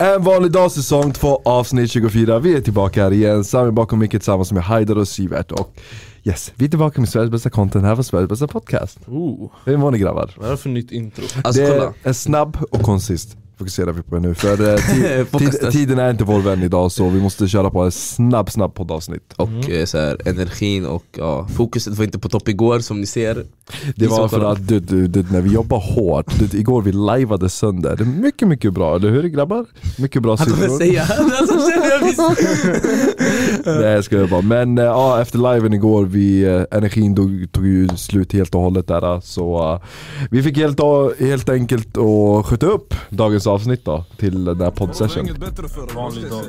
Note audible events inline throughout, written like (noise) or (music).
En vanlig dag säsong 2 avsnitt 24. Vi är tillbaka här igen, Sami bakom mycket tillsammans med Haidar och Sivert och Yes, vi är tillbaka med Sveriges bästa content här på Sveriges bästa podcast. Oh, Hur mår ni grabbar? vad är det för nytt intro? Alltså det kolla, är snabb och konsist fokuserar vi på nu för eh, (laughs) tid, tiden är inte vår vän idag så vi måste köra på en snabb snabb poddavsnitt. och eh, så här, energin och ja, fokuset var inte på topp igår som ni ser Det var för att du, du, du, när vi jobbar hårt, du, igår vi lajvade sönder, det är mycket mycket bra, eller hur grabbar? Mycket bra Han kommer siffror. säga (laughs) alltså, känner jag visst. (laughs) Nej jag skojar bara, men eh, ja, efter liven igår, vi, eh, energin tog, tog ju slut helt och hållet där eh, så eh, vi fick helt, och- helt enkelt att skjuta upp dagens avsnitt då till den här poddsession. Vanlig dag.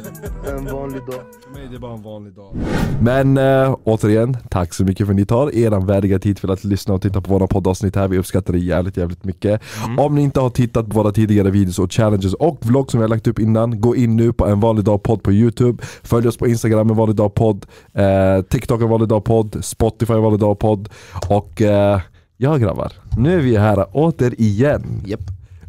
(laughs) En vanlig dag. För mig det är bara en vanlig dag. Men äh, återigen, tack så mycket för att ni tar eran värdiga tid för att lyssna och titta på våra poddavsnitt här. Vi uppskattar det jävligt jävligt mycket. Om ni inte har tittat på våra tidigare videos och challenges och vlogg som vi har lagt upp innan, gå in nu på en vanlig dag podd på youtube. Följ oss på instagram en vanlig dag podd, eh, tiktok en vanlig dag podd, spotify en vanlig dag podd och eh, ja grabbar, nu är vi här återigen. Japp.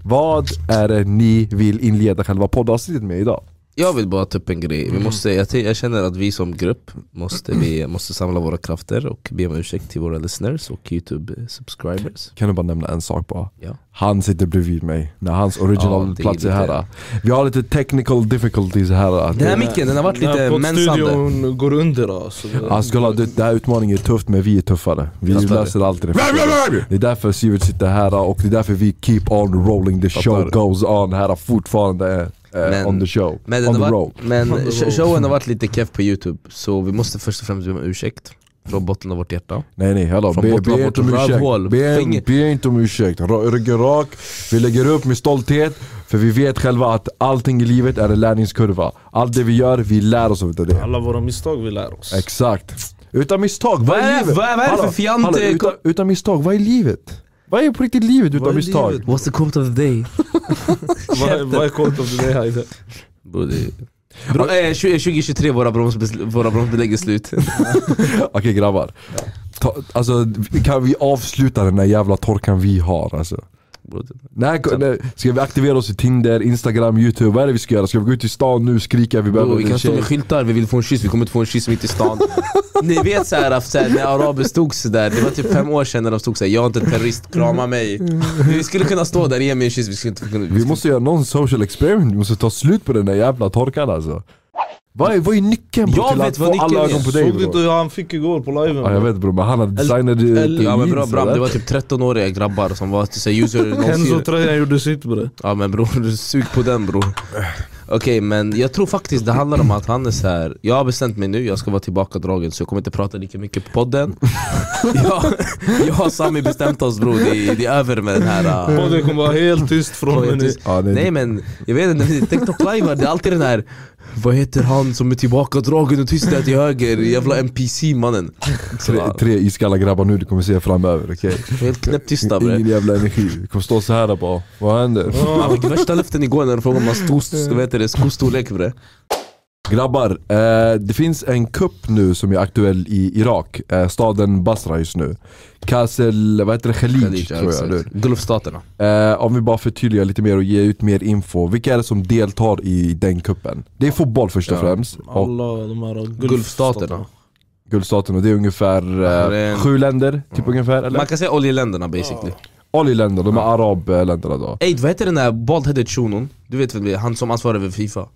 Vad är det ni vill inleda själva poddavsnittet med idag? Jag vill bara ta upp en grej, vi måste, jag, jag känner att vi som grupp måste, vi måste samla våra krafter och be om ursäkt till våra listeners och youtube subscribers Kan du bara nämna en sak bara? Ja. Han sitter bredvid mig när hans original Ja, är plats är lite- här. Vi har lite technical difficulties här. Den här micken den har varit Den lite här mensande poddstudion går under alltså. Alltså kolla, det, det här utmaningen är tufft men vi är tuffare. Vi fattar löser alltid det. Det är därför Sivert sitter här och det är därför vi keep on rolling, the show goes on här fortfarande Men- on the show. Men, on the roll. varit, men (laughs) On the sh- roll. showen har varit lite keff på youtube Så vi måste först och främst be om ursäkt Från botten av vårt hjärta Nej nej, hallå. Från Be, botten av be vårt inte om ursäkt. rövhål. Be, be inte om ursäkt. Ryggen rak, vi lägger upp med stolthet. För vi vet själva att allting i livet är en lärningskurva. Allt det vi gör, vi lär oss av det. Alla våra misstag vi lär oss. Exakt. Utan misstag, vad Vad är livet? vad är- vad är det för fjant- utan, utan misstag, vad är livet? Vad är på riktigt livet utan Vad är misstag? livet? What's the quote of the day? (laughs) Vad är- Vad är quote of the day Haide? Bro, eh, 20- 2023 våra, bromsbesl- våra bromsbelägg är slut (laughs) Okej grabbar. Ta, alltså, kan vi avsluta den där jävla torkan vi har alltså? Det- När, när, ska vi aktivera oss i Tinder, Instagram, youtube? Vad är det vi ska göra? Ska vi gå ut i stan nu och skrika vi behöver vi kan stå med skyltar, vi vill få en kyss, vi kommer inte få en kyss mitt i stan (laughs) Ni vet såhär, att så här, när araber stod sådär, det var typ fem år sedan när de stod såhär 'Jag är inte terrorist, krama mig' Vi skulle kunna stå där, ge mig en kyss, vi skulle inte kunna Vi måste göra någon social experiment, vi måste ta slut på den där jävla torkan alltså Vad är, vad är nyckeln bro, Jag till vet att vad få alla ögon på dig Såg du inte hur han fick igår på liven? Ja jag vet bror, men han hade designat till Ja men bra eller? det var typ 13-åriga grabbar som var så user 04 Kenzo-tröjan gjorde sitt bre. Ja men bror, sug på den bror Okej men jag tror faktiskt det handlar om att han är så här. jag har bestämt mig nu, jag ska vara tillbakadragen så jag kommer inte prata lika mycket på podden (laughs) Jag, jag och Sami bestämt oss bror, det, är- det är över med den här uh, Podden kommer vara helt tyst från mig nu. Ja, nej, Nej men, jag vet inte, TikTok live det är alltid den här Vad heter han som är tillbakadragen och tyst där till höger? Jävla NPC mannen tre, tre iskalla grabbar nu du kommer se framöver okej? Helt knäpptysta bre Ingen jävla energi, vi kommer stå så här bara, vad händer? Han fick värsta luften igår när de frågade om hans skostorlek bre Grabbar, eh, det finns en kupp nu som är aktuell i Irak, eh, staden Basra just nu Kassel, vad heter det? Khalij, Khalid, tror jag hur? Gulfstaterna Eh, om vi bara förtydligar lite mer och ger ut mer info, vilka är det som deltar i den kuppen? Det är fotboll först och Ja. främst, och Alla de här Gulfstaterna Guldstaterna, det är ungefär eh, sju länder, typ ungefär eller? Man kan säga oljeländerna basically Oljeländer, de är arabländerna då Ey vad heter den där bald-headed shunon? Du vet väl han som ansvarar över Fifa?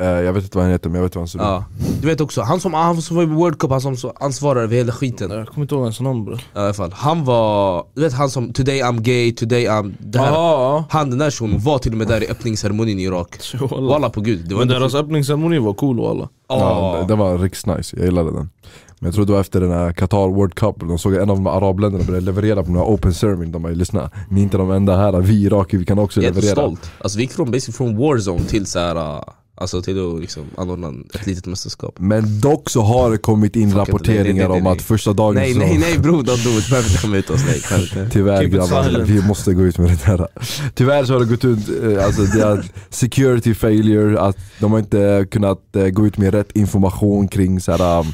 Eh, Jag vet inte vad han heter men jag vet vad han ser ut Ja. Du vet också, han som, han som var i World Cup, han som så ansvarar över hela skiten. Jag kommer inte ihåg hans namn bre. Ja, I alla fall, han var, du vet han som 'Today I'm gay, today I'm' det här, Ja, Han den där shunon var till och med där i öppningsceremonin i Irak. (laughs) Walla på gud, det var Men deras öppningsceremoni var cool walla. Ja, Ja, det var riksnice, jag gillade den. Men jag tror det var efter den här Qatar World Cup, de såg en av de arabländerna började leverera på den här open ceremony, de bara lyssna Ni är inte de enda här, vi irakier vi kan också Jag är leverera. Stolt Alltså vi gick från, basically från warzone till så här, uh, Alltså till att liksom anordna ett litet mästerskap. Men dock så har det kommit in Fuck rapporteringar nej, nej, nej, om nej. att första dagen Nej så nej nej bror, don't do it, behöver inte komma ut oss, nej. (laughs) Tyvärr grabbar, vi måste gå ut med det här. Tyvärr så har det gått ut, eh, alltså det är security failure, att de har inte kunnat eh, gå ut med rätt information kring så här, um,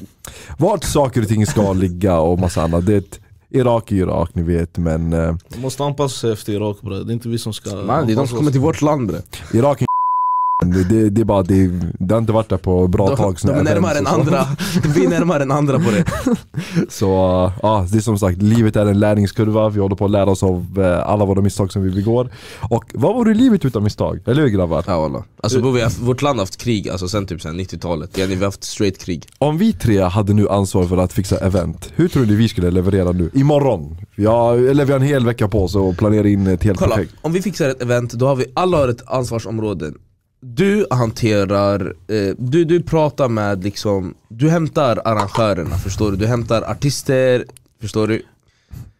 vart saker och ting ska ligga och massa annat. Det är ett Irak är Irak ni vet men eh, De måste anpassa sig efter Irak bre, det är inte vi som ska Man, det är de som kommer till vårt land bre Irak det, det, det är bara det, det har inte varit där på bra De, tag. de är närmare än andra, (laughs) vi är närmare än andra på det. (laughs) Så ja, det är som sagt, livet är en lärningskurva. Vi håller på att lära oss av eh, alla våra misstag som vi begår. Och vad vore livet utan misstag? Eller hur grabbar? Ja, wallah. alltså, bro, vi har, vårt land har haft krig alltså, sen typ sen 90-talet, yani, vi har haft straight krig. Om vi tre hade nu ansvar för att fixa event, hur tror ni vi skulle leverera nu? Imorgon? Ja, eller vi har en hel vecka på oss att planera in ett helt Kolla, projekt. om vi fixar ett event, då har vi alla har ett ansvarsområde du hanterar, eh, du, du pratar med liksom, du hämtar arrangörerna förstår du, du hämtar artister, förstår du?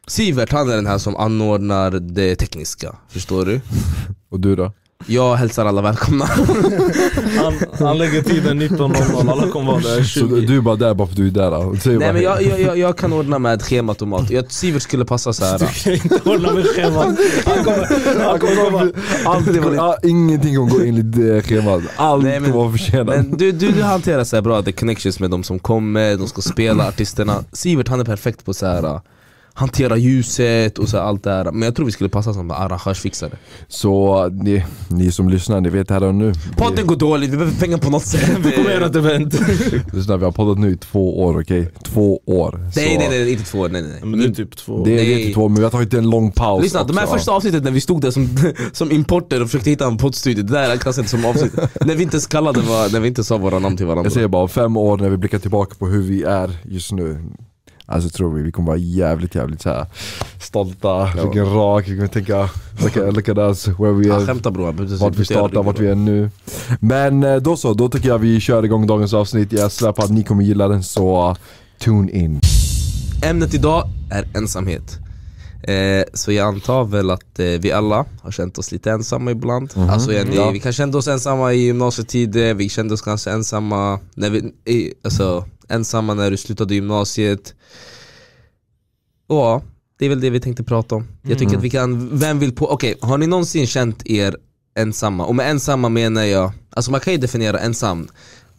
Sivert han är den här som anordnar det tekniska, förstår du? Och du då? Jag hälsar alla välkomna (laughs) Han, han lägger tiden 19.00, alla kommer vara där Så 20 du är bara där bara för att du är där? då? Nej bara men jag, jag, jag, jag kan ordna med schemat och mat, jag, Sivert skulle passa så här. Du kan inte hålla med schemat Han kommer, han kommer komma Alltid, ja, ingenting kommer gå enligt eh, schemat, allt Nej, men- kommer vara försenat. Men du, du, du hanterar så här bra the connections med de som kommer, de ska spela, artisterna Sivert han är perfekt på så här hantera ljuset och så allt det här Men jag tror vi skulle passa som arrangörsfixare Så ni, ni som lyssnar, ni vet här och nu. Podden går dåligt, vi behöver pengar på något sätt (laughs) Vi kommer göra ett event (laughs) Lyssna, vi har poddat nu i två år, okej? Två år. Så Nej nej nej, inte två, nej nej Men det är typ två Det är Nej. det är två, men vi har tagit en lång paus Lyssna, de här också. första avsnittet när vi stod där som, (laughs) som importer och försökte hitta en poddstudio, det där klassas inte som avsnitt När vi inte ens kallade, var, när vi inte sa våra namn till varandra Jag säger bara, fem år när vi blickar tillbaka på hur vi är just nu Alltså tror vi, vi kommer vara jävligt jävligt så här stolta, vilken rak, vi kommer tänka look at, us, where we Ja, are, skämta bror, vart vi startar, vart vi är nu. Men eh, då så, då tycker jag vi kör igång dagens avsnitt, jag svär på att ni kommer gilla den så tune in. Ämnet idag är ensamhet. Eh, Så jag antar väl att eh, vi alla har känt oss lite ensamma ibland. Alltså yani, Ja. vi kanske kände oss ensamma i gymnasietiden, vi kände oss kanske ensamma när vi, i, alltså, ensamma när du slutade gymnasiet Och ja, det är väl det vi tänkte prata om Jag tycker att vi kan, vem vill på, okej har ni någonsin känt er ensamma? Och med ensamma menar jag, alltså man kan ju definiera ensam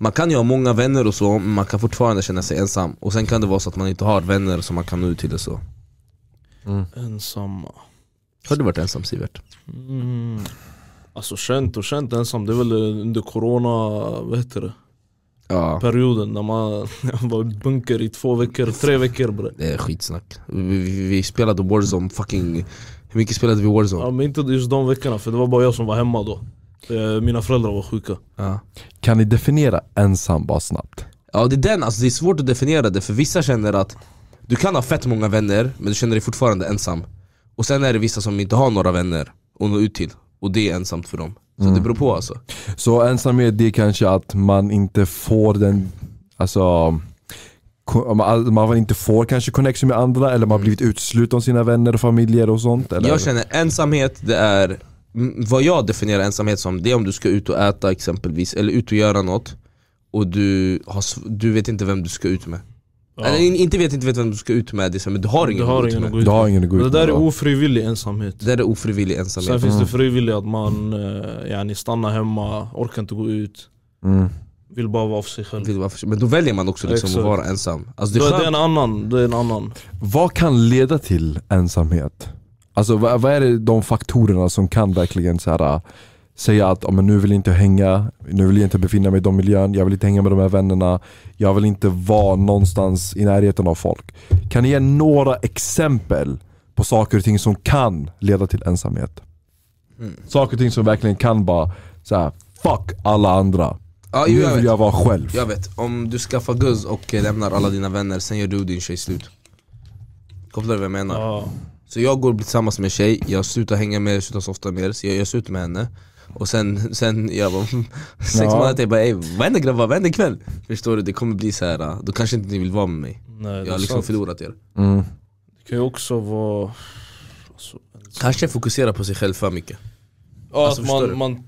man kan ju ha många vänner och så, men man kan fortfarande känna sig ensam Och sen kan det vara så att man inte har vänner som man kan nå ut till och så Ensamma Har du varit ensam Sivert? mm. Alltså känt och känt ensam, det är väl under corona, vad heter det? Ja. Perioden när man (laughs) var i bunker i två veckor, tre veckor bre. Det är skitsnack. Vi, vi, vi spelade Warzone fucking Hur mycket spelade vi Warzone? Ja men inte just de veckorna för det var bara jag som var hemma då. Eh, Mina föräldrar var sjuka. Ja. Kan ni definiera ensam bara snabbt? Ja det är den, alltså det är svårt att definiera det för vissa känner att Du kan ha fett många vänner men du känner dig fortfarande ensam. Och sen är det vissa som inte har några vänner att nå ut till Och det är ensamt för dem Så det beror på alltså. Så ensamhet det är kanske att man inte får den, alltså man inte får kanske connection med andra eller man har blivit utsluten av sina vänner och familjer och sånt eller? Jag känner ensamhet, det är mm, Vad jag definierar ensamhet som, det är om du ska ut och äta exempelvis Eller ut och göra något Och du, har, du vet inte vem du ska ut med Ja. Eller in- inte vet inte vet vem du ska ut med, det är så, men du har ingen, Du har att gå ut ingen med. att gå ut Du har med. ingen att gå Men ut Det där med, är ofrivillig ensamhet. Det där är ofrivillig Sen ensamhet finns det frivillig att man eh, yani, stannar hemma, orkar inte gå ut. Mm. Vill bara vara för sig själv. Men då väljer man också liksom att vara ensam. Alltså det är det är en annan, det är en annan. Vad kan leda till ensamhet? Alltså vad, vad är det de faktorerna som kan verkligen så här, säga att "Ja, men nu vill jag inte hänga, nu vill jag inte befinna mig i de miljön, jag vill inte hänga med de här vännerna, jag vill inte vara någonstans i närheten av folk. Kan ni ge några exempel på saker och ting som kan leda till ensamhet? Mm. Saker och ting som verkligen kan bara så här, fuck alla andra. Ja, nu jag, vill vet. jag vara själv. jag vet, om du skaffar guzz och lämnar alla dina vänner, sen gör du och din tjej slut Kopplar du vad jag menar? ja. Så jag går och blir tillsammans med en tjej, jag slutar hänga med er, slutar softa med er, så jag gör slut med henne Och sen, sen jag bara, (laughs) sex Ja. månader till, jag bara ey, vad händer grabbar, vad händer ikväll? Förstår du? Det kommer bli så här. då kanske inte ni vill vara med mig Nej, Jag är har liksom sant. förlorat er Mm. Det kan ju också vara alltså, Kanske fokusera på sig själv för mycket ja, Alltså, man, man,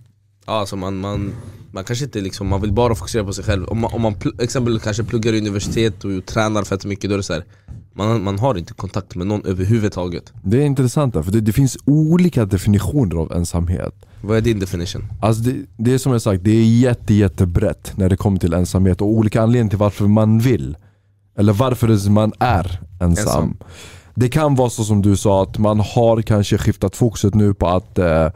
alltså man, man, man kanske inte liksom, man vill bara fokusera på sig själv Om man, om man exempel kanske pluggar i universitet och tränar fett mycket, då är det så här, man, man har inte kontakt med någon överhuvudtaget Det är intressant där, för det, det finns olika definitioner av ensamhet. Vad är din definition? Alltså det, det är som jag sagt, det är jätte, jättebrett när det kommer till ensamhet och olika anledningar till varför man vill. Eller varför man är ensam. Ensam. Det kan vara så som du sa, att man har kanske skiftat fokuset nu på att eh,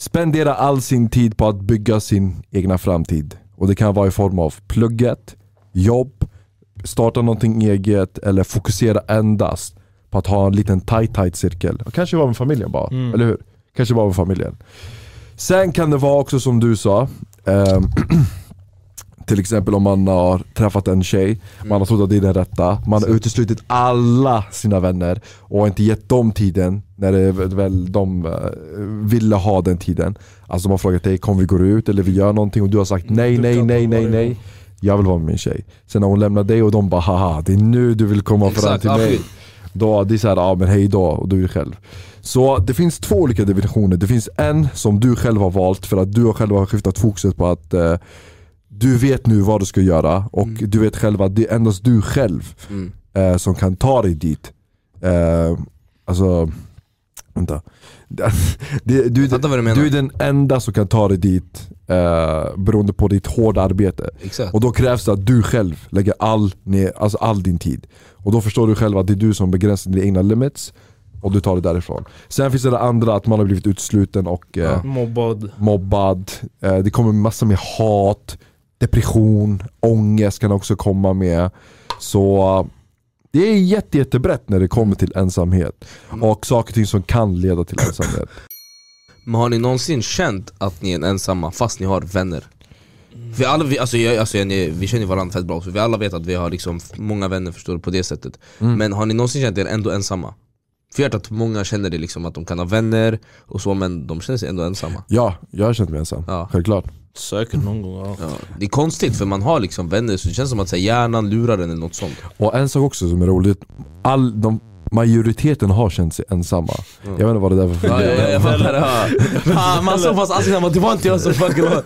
spendera all sin tid på att bygga sin egna framtid. Och det kan vara i form av plugget, jobb, starta någonting eget eller fokusera endast på att ha en liten tight tight cirkel. Och kanske vara med familjen bara, Mm. eller hur? Kanske vara med familjen. Sen kan det vara också som du sa, ehm, (clears throat) till exempel om man har träffat en tjej, man har trott att det är den rätta, man har uteslutit alla sina vänner och inte gett dem tiden när det väl de eh, ville ha den tiden. Alltså de har frågat dig, kom vi går ut eller vi gör någonting och du har sagt nej, nej, nej, nej, nej. Jag vill vara med min tjej. Sen när hon lämnar dig och de bara haha, det är nu du vill komma fram till mig. Då, det är såhär, ja men hej då och du är själv. Så det finns två olika definitioner. Det finns en som du själv har valt för att du själv har skiftat fokuset på att eh, du vet nu vad du ska göra och du vet själv att det är endast du själv Mm. eh, som kan ta dig dit. Eh, alltså, vänta. (laughs) Du, du menar. du är den enda som kan ta dig dit eh, beroende på ditt hårda arbete. Exakt. Och då krävs det att du själv lägger all, ner, alltså all din tid. Och då förstår du själv att det är du som begränsar dina egna limits och du tar det därifrån. Sen finns det det andra att man har blivit utsluten och eh, Mobbad. mobbad. Eh, det kommer massa med hat, depression, ångest kan också komma med. Så det är jätte, jättebrett när det kommer till ensamhet. Och saker och ting som kan leda till ensamhet. Men har ni någonsin känt att ni är ensamma fast ni har vänner? För alla, vi, alltså, jag, alltså, jag, ni, vi känner varandra fett bra också, vi alla vet att vi har liksom många vänner förstår du, på det sättet Men har ni någonsin känt er ändå ensamma? För jag vet att många känner det liksom att de kan ha vänner och så men de känner sig ändå ensamma Ja, jag har känt mig ensam. Ja. Självklart. Säkert någon gång ja. ja. Det är konstigt för man har liksom vänner så det känns som att så, här, hjärnan lurar en eller något sånt Och en sak också som är roligt, all, de, majoriteten har känt sig ensamma. Jag vet inte vad det där var för Ja, ja, ja, jag fattar det. Ja, man så pass asken, det var inte jag som fucking (laughs) var...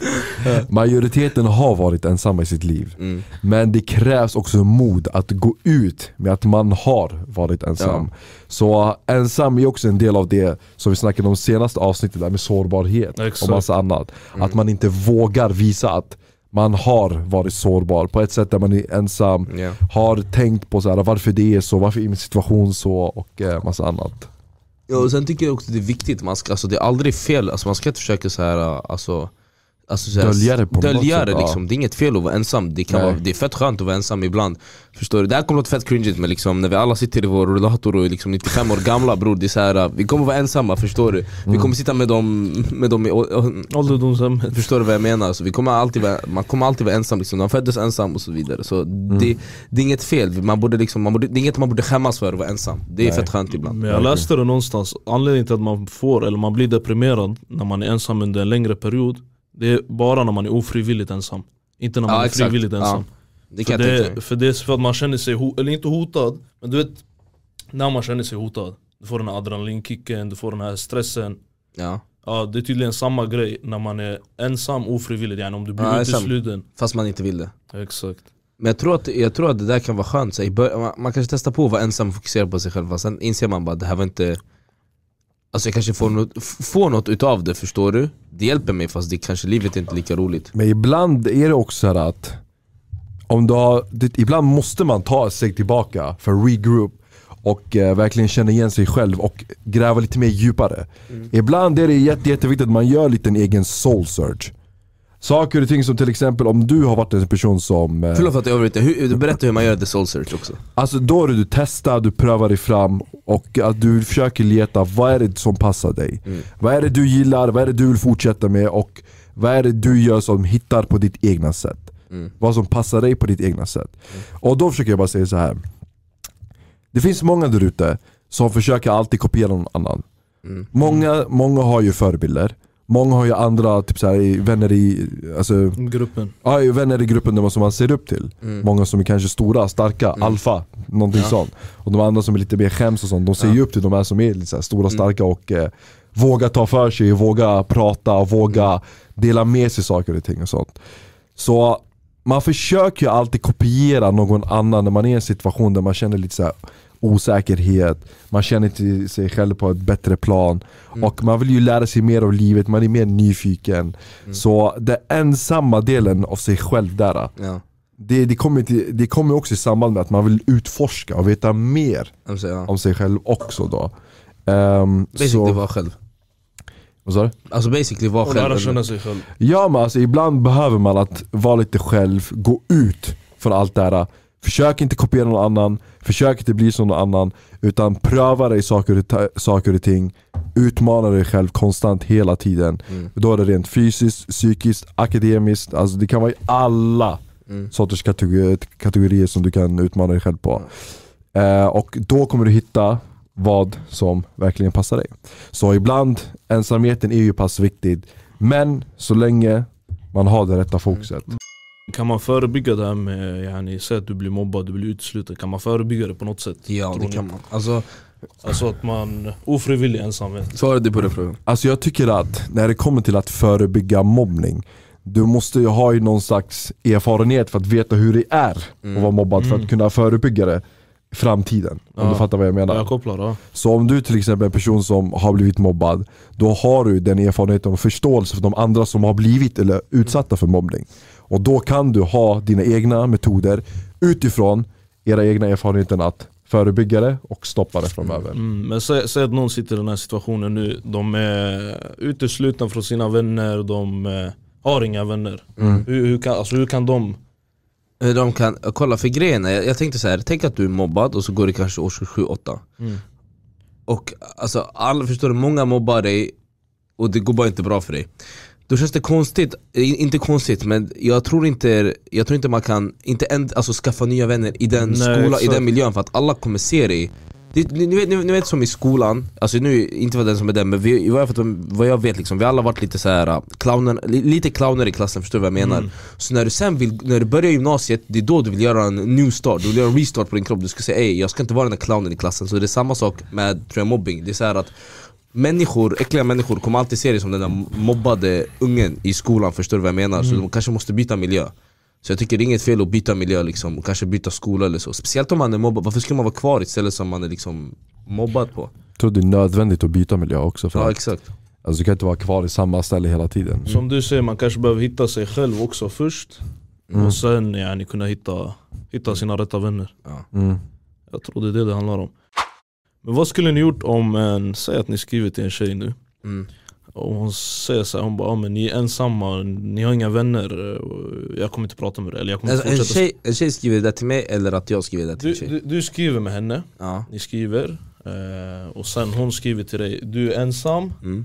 Majoriteten har varit ensamma i sitt liv. Mm. Men det krävs också mod att gå ut med att man har varit ensam. Så uh, ensam är också en del av det som vi snackade om senaste avsnittet där med sårbarhet Exakt. och massa annat. Mm. Att man inte vågar visa att man har varit sårbar på ett sätt där man är ensam, Ja. har tänkt på så här, varför det är så, varför är min situation så och eh, massa annat. Ja, och sen tycker jag också det är viktigt, man ska, alltså, det är aldrig fel, alltså, man ska inte försöka så här, alltså, alltså, så här, Dölja det på något dölja sätt, det ja. liksom. Det är inget fel att vara ensam, det, kan Nej. vara, det är fett skönt att vara ensam ibland Förstår du? Det här kommer låta fett cringeigt men liksom, när vi alla sitter i vår rullator och är liksom 95 år gamla bror, det är så här, vi kommer vara ensamma förstår du? Vi Mm. kommer sitta med dem, med dem i, Ålderdomshemmet. Förstår du vad jag menar? Så vi kommer alltid vara, man kommer alltid vara ensam, liksom. de föddes ensam och så vidare Så det, det är inget fel, man borde liksom, man borde, det är inget man borde skämmas för att vara ensam Det är Nej. fett skönt ibland Men jag läste det någonstans, anledningen till att man får, eller man blir deprimerad när man är ensam under en längre period Det är bara när man är ofrivilligt ensam. Inte när man Ja, är exakt. frivilligt ensam. Det för, det, för det är för att man känner sig, eller inte hotad Men du vet, när man känner sig hotad Du får den här adrenalinkicken, du får den här stressen. Ja. Ja det är tydligen samma grej när man är ensam ofrivilligt, yani om du blir Ja, utesluten Fast man inte vill det. Exakt. Men jag tror att, jag tror att det där kan vara skönt, så man, man kanske testar på att vara ensam och fokusera på sig själv sen inser man bara att det här var inte Alltså jag kanske får något, får något utav det, förstår du? Det hjälper mig fast det kanske livet är inte lika roligt Men ibland är det också så här att om du har, det, ibland måste man ta ett steg tillbaka för regroup och eh, verkligen känna igen sig själv och gräva lite mer djupare. Ibland är det jätte, jätteviktigt att man gör lite en egen soul search. Saker och ting som till exempel om du har varit en person som... eh, Förlåt för att jag avbryter, berättar hur man gör the soul search också Alltså då är det du testar, du prövar dig fram och att du försöker leta vad är det som passar dig. Vad är det du gillar, vad är det du vill fortsätta med och vad är det du gör som hittar på ditt egna sätt. Vad som passar dig på ditt egna sätt. Och då försöker jag bara säga så här. Det finns många där ute som försöker alltid kopiera någon annan. Många, många har ju förebilder. Många har ju andra typ så här, i- vänner i, alltså, Gruppen. Ja, vänner i gruppen där man, som man ser upp till. Många som är kanske stora, starka, alfa, någonting sånt. Och de andra som är lite mer skäms och sånt, de ser ju upp till de här som är lite så här stora, starka och eh, vågar ta för sig, våga prata och våga dela med sig saker och ting och sånt. Så man försöker ju alltid kopiera någon annan när man är i en situation där man känner lite så här osäkerhet, man känner inte sig själv på ett bättre plan och man vill ju lära sig mer av livet, man är mer nyfiken. Så den ensamma delen av sig själv där, Ja, det, det, kommer till, det kommer också i samband med att man vill utforska och veta mer alltså, ja. om sig själv också då. Um, Basically så, vara själv Vad sa du? Alltså basically vara själv lära känna sig själv. Ja men alltså ibland behöver man att vara lite själv, gå ut från allt det här. Försök inte kopiera någon annan, försök inte bli som någon annan. Utan pröva dig saker och, saker och ting. Utmana dig själv konstant hela tiden. Mm. Då är det rent fysiskt, psykiskt, akademiskt. Alltså det kan vara i alla Mm. sorters kategorier, kategorier som du kan utmana dig själv på. Eh, och då kommer du hitta vad som verkligen passar dig. Så ibland, ensamheten är ju pass viktig. Men så länge man har det rätta fokuset. Kan man förebygga det här med, yani, säg att du blir mobbad, du blir utesluten, kan man förebygga det på något sätt? Ja det ni? kan man. Alltså, Alltså att man, ofrivillig ensamhet. svarade du på den frågan? Alltså jag tycker att när det kommer till att förebygga mobbning du måste ju ha ju någon slags erfarenhet för att veta hur det är att vara mobbad för att kunna förebygga det i framtiden. Om Ja. du fattar vad jag menar. Jag kopplar ja. Så om du till exempel är en person som har blivit mobbad, då har du den erfarenheten och förståelse för de andra som har blivit eller utsatta för mobbning. Och då kan du ha dina egna metoder utifrån era egna erfarenheter att förebygga det och stoppa det framöver. Mm, men säg, säg att någon sitter i den här situationen nu, de är uteslutna från sina vänner, de eh, har inga vänner. Mm. Hur, hur, kan, alltså, hur kan de Hur De kan, kolla för grejen jag, jag tänkte så här, tänk att du är mobbad och så går det kanske årskurs 7-8 Mm. Och alltså, alla förstår du, många mobbar dig och det går bara inte bra för dig Då känns det konstigt, eh, inte konstigt men jag tror inte, jag tror inte man kan inte en, alltså, skaffa nya vänner i den Nej, skolan, i den miljön för att alla kommer se dig. Det, ni, ni, vet, ni, ni vet som i skolan, alltså nu inte vad den som är den men vi, vad, jag, vad jag vet liksom, vi har alla varit lite så här clowner, li, lite clowner i klassen, förstår du vad jag menar? Mm. Så när du sen vill, när du börjar gymnasiet, det är då du vill göra en new start, du vill göra en restart på din kropp. Du ska säga ey, jag ska inte vara den där clownen i klassen. Så det är samma sak med tror jag, mobbing, det är så att Människor, äckliga människor kommer alltid se dig som den där mobbade ungen i skolan, förstår du vad jag menar? Så de kanske måste byta miljö Så jag tycker det är inget fel att byta miljö liksom, och kanske byta skola eller så Speciellt om man är mobbad, varför ska man vara kvar i ett ställe som man är liksom mobbad på? Jag tror det är nödvändigt att byta miljö också. För Ja exakt alltså, du kan inte vara kvar i samma ställe hela tiden. Som du säger, man kanske behöver hitta sig själv också först Mm. Och sen yani, kunna hitta, hitta sina rätta vänner Mm. Jag tror det är det det handlar om Men vad skulle ni gjort om en, säg att ni skriver till en tjej nu mm. Och hon säger så här, hon bara ah, men ni är ensamma, ni har inga vänner och Jag kommer inte prata med er, eller jag kommer alltså, en, tjej, en tjej skriver det till mig eller att jag skriver det till du, en tjej? du, du skriver med henne, Ja. ni skriver eh, Och sen hon skriver till dig, du är ensam Mm.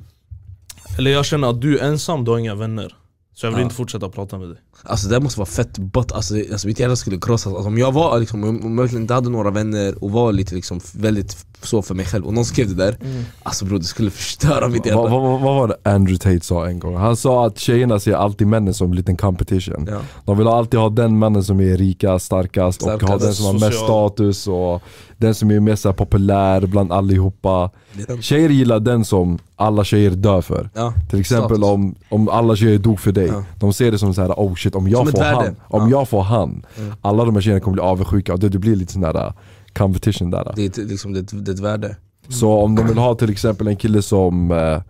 Eller jag känner att du är ensam, du har inga vänner Så jag vill Ja. inte fortsätta prata med dig Alltså det måste vara fett bott, alltså, alltså mitt hjärta skulle krossas alltså, Om jag var liksom, om jag inte hade några vänner och var lite liksom väldigt så för mig själv och någon skrev det där Alltså bror det skulle förstöra mitt hjärta Vad, vad, vad var det Andrew Tate sa en gång? Han sa att tjejerna ser alltid männen som en liten competition. Ja. De vill alltid ha den mannen som är rikast, starkast, och Starkast. ha den som har mest Social. status och den som är mest populär bland allihopa. Tjejer gillar den som alla tjejer dör för. Ja. Till exempel Status. om, om alla tjejer dog för dig, Ja. de ser det som så här: oh shit om Som jag får han, om Ja. jag får han, alla de här tjejerna kommer bli avundsjuka och det, det blir lite sån där uh, competition där. Det är, ett- liksom, det, det är ett värde Så om de vill ha till exempel en kille som eh,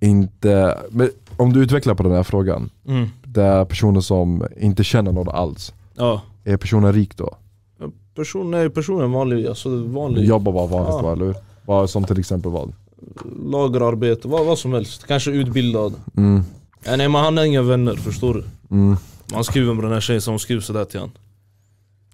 inte, men om du utvecklar på den här frågan, mm. det är personer som inte känner något alls, Ja, är personen rik då? person, nej, personen vanlig, alltså vanlig Jobbar bara vanligt Ja. va, eller hur? Som till exempel vad? lagerarbete, vad, vad som helst, kanske utbildad Mm, ja, Nej men han har inga vänner, förstår du? mm. Man skriver med den här tjejen som skriver sådär till han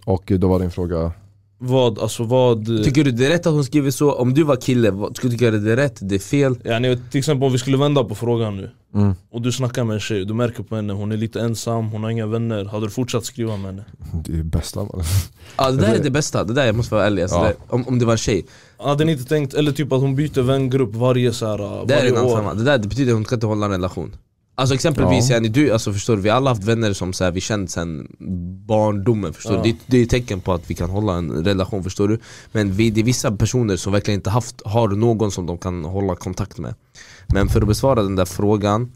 Och då var din fråga, Vad, alltså vad Tycker du det är rätt att hon skriver så? Om du var kille, skulle du tycka det är rätt? Det är fel? ja, nej, Till exempel om vi skulle vända på frågan nu mm. Och du snackar med en tjej, du märker på henne, hon är lite ensam, hon har inga vänner Hade du fortsatt skriva med henne? det är det bästa man. Ja det där är det bästa, det där jag måste vara ärlig alltså, Ja. det, om, om det var en tjej Hade ni inte tänkt, eller typ att hon byter vängrupp varje så här, Det är varje en annan år femma, det där det betyder att hon ska inte hålla en relation Alltså exempelvis, Ja. yani, du, alltså, förstår du, vi har alla haft vänner som så här, vi känt sen barndomen förstår Ja. du? Det, det är ett tecken på att vi kan hålla en relation förstår du Men vi, det är vissa personer som verkligen inte haft, har någon som de kan hålla kontakt med Men för att besvara den där frågan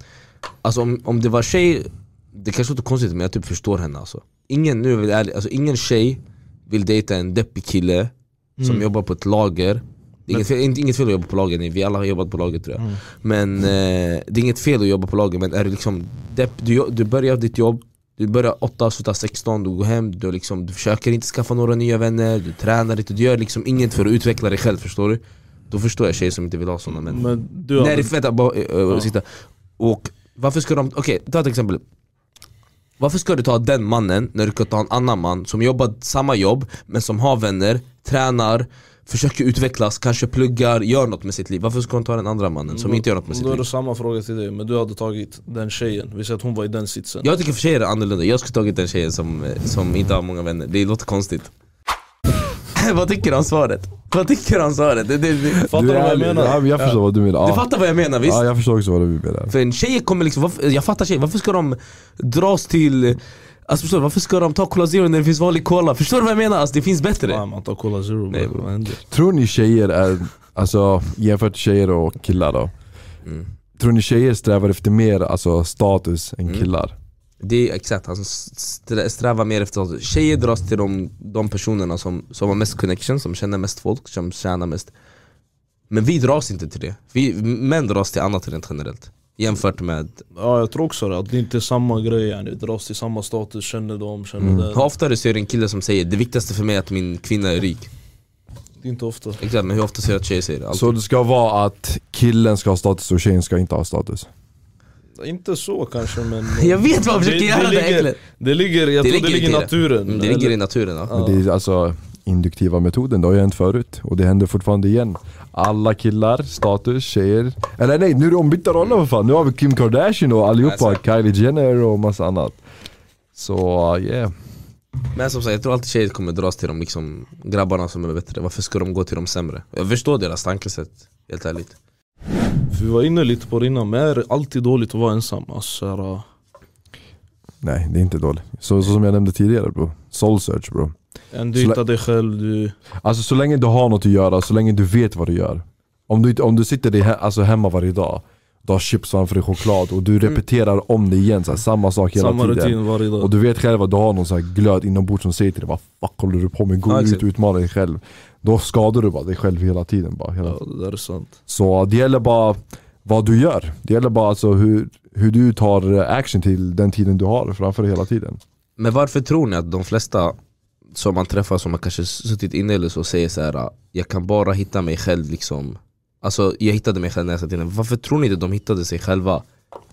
Alltså om, om det var tjej, det kanske låter konstigt men jag typ förstår henne alltså Ingen, nu är ärlig, alltså ingen tjej vill dejta en deppig kille som Mm. jobbar på ett lager inget fel, inget fel att jobba på lager, nej, vi alla har jobbat på lager tror jag. Mm. Men eh, det är inget fel att jobba på lager men är det liksom depp, du, du börjar ditt jobb Du börjar 8, slutar 16, du går hem, du, liksom, du försöker inte skaffa några nya vänner Du tränar inte, du gör liksom inget för att utveckla dig själv förstår du? Då förstår jag tjejer som inte vill ha sådana män Men du Nej hade, det- vänta, bara, äh, Ja. sista Och varför ska de, okej ta ett exempel. Varför ska du ta den mannen när du kan ta en annan man som jobbar samma jobb men som har vänner, tränar, försöker utvecklas, kanske pluggar, gör något med sitt liv Varför ska du ta den andra mannen som Då- inte gör något med sitt Då är liv? det samma fråga till dig, men du hade tagit den tjejen, vi säger att hon var i den sitsen Jag tycker för tjejer är det annorlunda, jag skulle tagit den tjejen som, eh, som inte har många vänner, det låter konstigt (laughs) Vad tycker du om svaret? Vad tycker du om svaret? Det, det, det, Fattar Du vad jag menar? Ja, men jag förstår vad du menar. du Ja. fattar vad jag menar visst? Ja, jag förstår också vad du menar. För en tjej kommer liksom, varför, jag fattar tjejer, varför ska de dras till Alltså förstår du, varför ska de ta Cola Zero när det finns vanlig Cola? Förstår du vad jag menar? Alltså det finns bättre Fan, man tar Cola Zero, Nej, bro. vad händer? Tror ni tjejer är, alltså jämfört med tjejer och killar då? Mm. Tror ni tjejer strävar efter mer alltså, status än Mm. killar? Det är exakt, alltså strä- sträva mer efter Tjejer dras till de, de personerna som, som har mest connection, som känner mest folk, som tjänar mest Men vi dras inte till det, vi, män dras till annat rent generellt Jämfört med, Ja jag tror också det, att det inte är samma grej yani. dras till samma status, känner dem, känner Mm. den hur ofta ser du en kille som säger det viktigaste för mig är att min kvinna är rik? Det är inte ofta Exakt, men hur ofta ser du att tjejer säger det? Alltid. Så det ska vara att killen ska ha status och tjejen ska inte ha status? Inte så kanske men (laughs) Jag vet vad jag försöker Det- göra, det det ligger- Det ligger, jag Det tror det ligger ligger i det. naturen Mm, Det ligger eller- i naturen ja. Men det är alltså induktiva metoden, det har ju hänt förut och det händer fortfarande igen. Alla killar, status, tjejer. Eller nej, nu är det ombytta roller för fan. Nu har vi Kim Kardashian och allihopa, Exakt. Kylie Jenner och massa annat. Så yeah. Men som sagt, jag tror alltid tjejer kommer dras till de liksom, grabbarna som är bättre, varför ska de gå till de sämre? Jag förstår deras tankesätt, helt ärligt Vi var inne lite på det innan, men är det alltid dåligt att vara ensam? Alltså, så här, Nej, det är inte dåligt. Så, så som jag nämnde tidigare bro. Soul search bro. En, du Så hittar dig själv, du... Alltså så länge du har något att göra, så länge du vet vad du gör. Om du, om du sitter dig he, alltså hemma varje dag, du har chips framför dig, choklad och du repeterar om det igen, så här, samma sak hela Samma tiden. rutin varje dag Och du vet själv att du har någon sån här glöd inombords som säger till dig Vad fuck håller du på med? Gå Ja, ut och utmana dig själv Då skadar du bara dig själv hela tiden bara, hela. Ja det är sant Så det gäller bara vad du gör Det gäller bara alltså hur, hur du tar action till den tiden du har framför dig hela tiden Men varför tror ni att de flesta som man träffar som har kanske suttit inne eller så säger så här: Jag kan bara hitta mig själv liksom Alltså jag hittade mig själv när jag satt inne Varför tror ni inte de hittade sig själva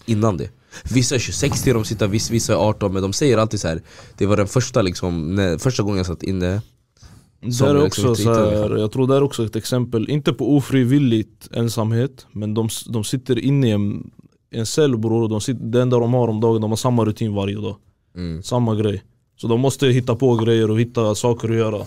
innan det? Vissa är 26 till de sitter, vissa, är 18 men de säger alltid så här. Det var den första liksom, när, första gången jag satt inne Som Det är jag också liksom så här, liksom. jag tror det är också ett exempel, inte på ofrivilligt ensamhet Men de, de sitter inne i en, en cell bror, och de sitter, det enda de har om dagen, de har samma rutin varje dag mm. Samma grej Så de måste hitta på grejer och hitta saker att göra.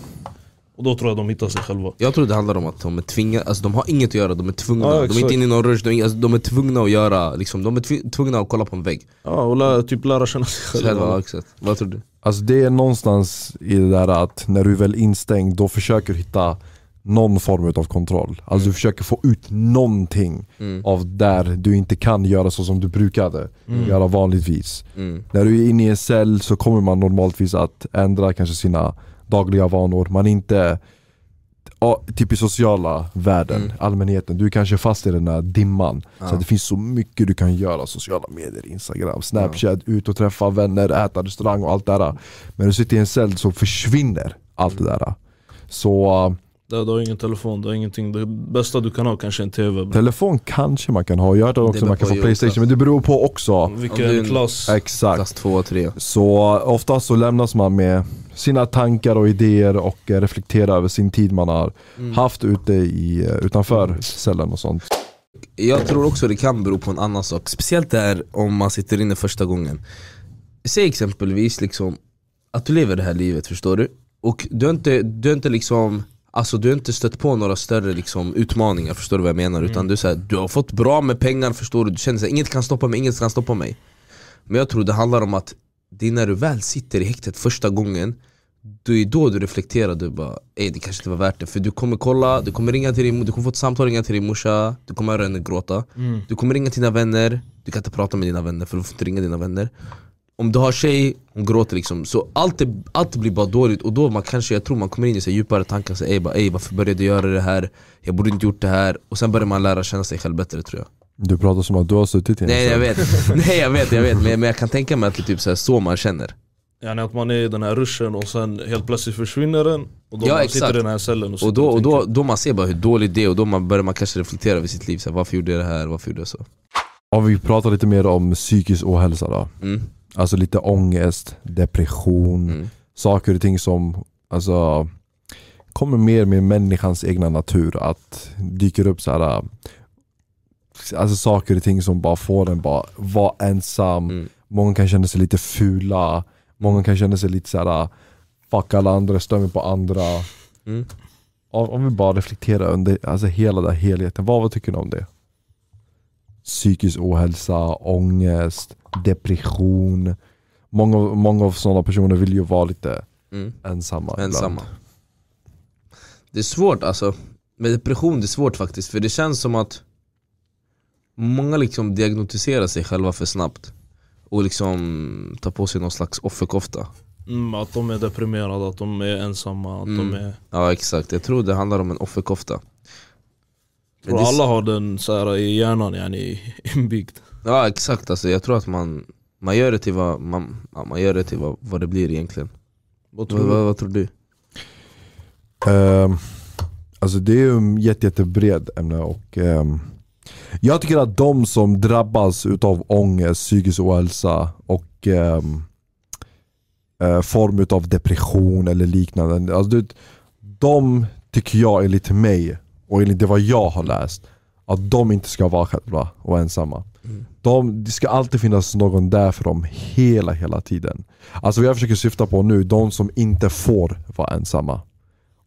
Och då tror jag de hittar sig själva. Jag tror det handlar om att de är tvingade, alltså de har inget att göra, de är tvungna. Ja, De är inte inne i någon rush, de är, alltså, de är tvungna att göra, liksom, de är tvungna att kolla på en vägg. Ja och lä, typ lära känna sig Själva, själva exakt. Vad tror du? Alltså det är någonstans i det där att när du är väl instängd då försöker du hitta någon form av kontroll Alltså du försöker få ut någonting Mm. av där du inte kan göra så som du brukade göra vanligtvis Mm. När du är inne i en cell så kommer man normaltvis att ändra kanske sina dagliga vanor. Man är inte, ja, typ i sociala världen, Mm. allmänheten, du är kanske fast i den där dimman. Så Ja. att det finns så mycket du kan göra, sociala medier, instagram, snapchat, ut och träffa vänner, äta restaurang och allt det där. Men när du sitter i en cell så försvinner allt det där. Så Du du har ingen telefon, du har ingenting Det bästa du kan ha kanske är en tv bro. telefon kanske man kan ha, jag har hört också man kan få playstation, ålder. men det beror på också. Vilken en- klass Exakt. Klass 2 och 3 Så oftast så lämnas man med sina tankar och idéer och eh, reflekterar över sin tid man har Mm. haft ute i, eh, utanför cellen och sånt. Jag tror också det kan bero på en annan sak, speciellt där om man sitter inne första gången Säg exempelvis liksom att du lever det här livet, förstår du? Och du har inte, du har inte liksom Alltså du har inte stött på några större liksom, utmaningar, förstår du vad jag menar? Utan du, så här, du har fått bra med pengar, förstår du? Du känner att inget kan stoppa mig, inget kan stoppa mig Men jag tror det handlar om att det är när du väl sitter i häktet första gången det är då du reflekterar, du bara det kanske inte var värt det För du kommer kolla, du kommer ringa till din, du kommer få ett samtal, ringa till din morsa Du kommer höra henne gråta Mm. Du kommer ringa till dina vänner, du kan inte prata med dina vänner för du får inte ringa dina vänner Om du har tjej, hon gråter liksom. Så allt, är, allt blir bara dåligt. Och då man kanske, jag tror man kommer in i så djupare tankar. Säger ey, bara, ey varför började jag göra det här? Jag borde inte gjort det här. Och sen börjar man lära känna sig själv bättre tror jag. Du pratar som att du har suttit i en Nej jag vet, (laughs) nej jag vet, jag vet. Men, men jag kan tänka mig att det är typ så, här, så man känner. Yani att man är i den här ruschen och sen helt plötsligt försvinner den och då Ja, man exakt. sitter i den här cellen och, Och då, och då, då man ser bara hur dåligt det är och då man börjar man kanske reflektera över sitt liv, så här, varför gjorde jag det här, varför gjorde jag så? Om vi pratar lite mer om psykisk ohälsa då. Mm. Alltså lite ångest, depression, Mm. saker och ting som alltså, kommer mer med människans egna natur. Att dyker upp så här. Alltså saker och ting som bara får en bara vara ensam. Mm. Många kan känna sig lite fula. Många kan känna sig lite så här. Fuck alla andra, stör mig på andra. Mm. Om, vi bara reflekterar under alltså hela den helheten, vad, vad tycker ni om det? Psykisk ohälsa, ångest, depression. Många, många av sådana personer vill ju vara lite Mm. ensamma. ibland. Ensamma Det är svårt alltså, med depression det är svårt faktiskt för det känns som att Många liksom diagnostiserar sig själva för snabbt och liksom tar på sig någon slags offerkofta Mm, att de är deprimerade, att de är ensamma, att Mm. de är... Ja exakt, jag tror det handlar om en offerkofta Tror är- alla har den så här i hjärnan yani, (laughs) inbyggd. Ja exakt, alltså, jag tror att man, man gör det till vad man, ja, man gör det till vad, vad det blir egentligen Vad vad, tror vad, du? vad tror du? Ehm, alltså det är ju en jätte, jättebred ämne och ehm, jag tycker att de som drabbas utav ångest, psykisk ohälsa och um, form utav depression eller liknande. Alltså det, de tycker jag enligt mig och enligt det vad jag har läst att de inte ska vara själva och ensamma. Mm. De, det ska alltid finnas någon där för dem hela, hela tiden. Alltså vad jag försöker syfta på nu, de som inte får vara ensamma.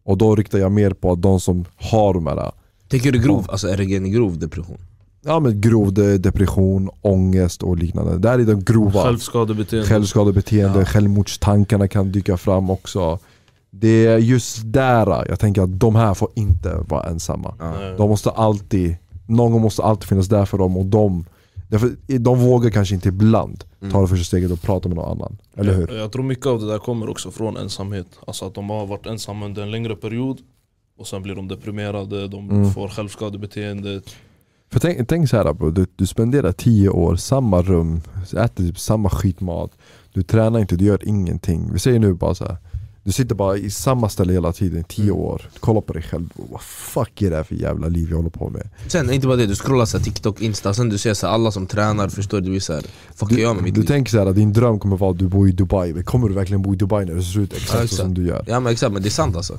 Och då riktar jag mer på de som har de här Tänker du grov, alltså är det en grov depression? ja, men grov de- depression, ångest och liknande. Det här är de grova. Självskadebeteende. Självskadebeteende, Ja. självmordstankarna kan dyka fram också. Det är just där jag tänker att de här får inte vara ensamma. Nej. De måste alltid, någon måste alltid finnas där för dem och de, därför, de vågar kanske inte ibland Mm. ta det första steget och prata med någon annan. Eller hur? Jag, jag tror mycket av det där kommer också från ensamhet. Alltså att de har varit ensamma under en längre period och sen blir de deprimerade, de Mm. får självskadebeteende. För tänk, tänk så här bro, du, du spenderar tio år, samma rum, äter typ samma skitmat Du tränar inte, du gör ingenting Vi säger nu bara så här. Du sitter bara i samma ställe hela tiden, i tio Mm. år Du kollar på dig själv, vad fuck är det här för jävla liv jag håller på med? Sen inte bara det, du scrollar så här, TikTok, Insta, sen du ser så här, alla som tränar, förstår du? Du är såhär, fuck Du, jag med mitt du liv tänker så här, att din dröm kommer vara att du bor i Dubai Men kommer du verkligen bo i Dubai när det ser ut exakt Ja, så exakt. som du gör? Ja men exakt, men det är sant alltså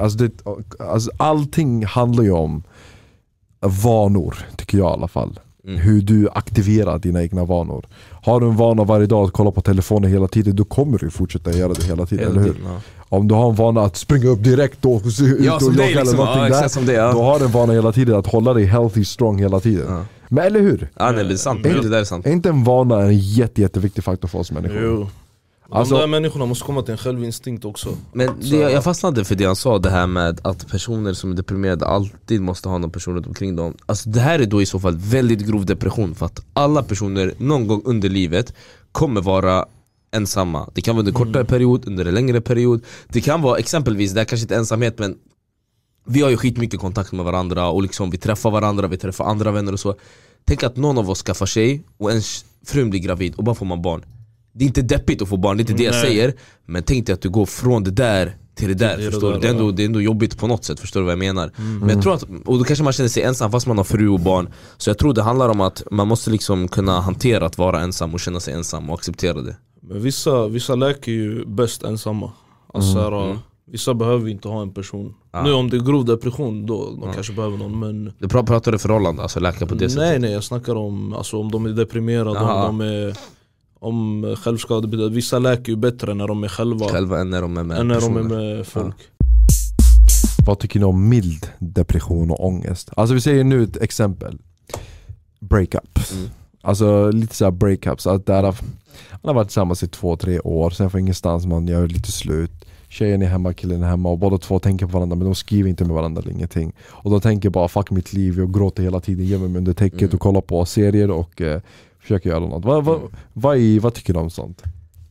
Alltså, det, alltså allting handlar ju om vanor, tycker jag i alla fall Mm. hur du aktiverar dina egna vanor. Har du en vana varje dag att kolla på telefonen hela tiden, då kommer du fortsätta göra det hela tiden, Hela eller hur? tiden, ja. Om du har en vana att springa upp direkt och se ut Ja och jogga eller liksom, någonting ja, där, som det ja. då har du en vana hela tiden att hålla dig healthy strong hela tiden. Ja. Men eller hur? Ja nej det är sant, Men- det där är sant Är inte en vana en jätte, jätteviktig faktor för oss människor? Jo. Alltså- de där människorna måste komma till en självinstinkt också. Men det, jag fastnade för det han sa, det här med att personer som är deprimerade alltid måste ha någon person runt omkring dem. Alltså det här är då i så fall väldigt grov depression för att alla personer någon gång under livet kommer vara ensamma. Det kan vara under en kortare period, under en längre period. Det kan vara exempelvis, det här kanske inte är ensamhet men Vi har ju skitmycket kontakt med varandra och liksom vi träffar varandra, vi träffar andra vänner och så. Tänk att någon av oss skaffar sig och ens frun blir gravid och bara får man barn Det är inte deppigt att få barn, det är inte det jag Nej. säger Men tänk dig att du går från det där till det där, det förstår där, du? Det är, ändå. Mm. det är ändå jobbigt på något sätt, förstår du vad jag menar? Men jag tror att, och då kanske man känner sig ensam fast man har fru och barn Så jag tror det handlar om att man måste liksom kunna hantera att vara ensam och känna sig ensam och acceptera det Men vissa, vissa läker ju bäst ensamma. Alltså Mm, såhär, mm. Vissa behöver inte ha en person. Ja. Nu om det är grov depression, då de Ja. kanske behöver någon men Du pra- pratar du förhållande, alltså läka på det Nej sättet? nej jag snackar om alltså, om de är deprimerade, Jaha. om de är om självskadebeteende. Vissa läker ju bättre när de är själva Själva än när de är med än när de är med folk. Vad tycker ni om mild depression och ångest? Alltså vi säger nu ett exempel Breakups Mm. Alltså lite såhär breakups, att där har, man har varit tillsammans i två, tre år, sen får ingenstans man gör lite slut Tjejen är hemma, killen är hemma och båda två tänker på varandra men de skriver inte med varandra eller ingenting Och de tänker bara 'fuck mitt liv' jag gråter hela tiden, gömmer mig under täcket Mm. och kollar på serier och eh, försöker göra något vad, vad, Mm. vad, är, vad tycker du om sånt?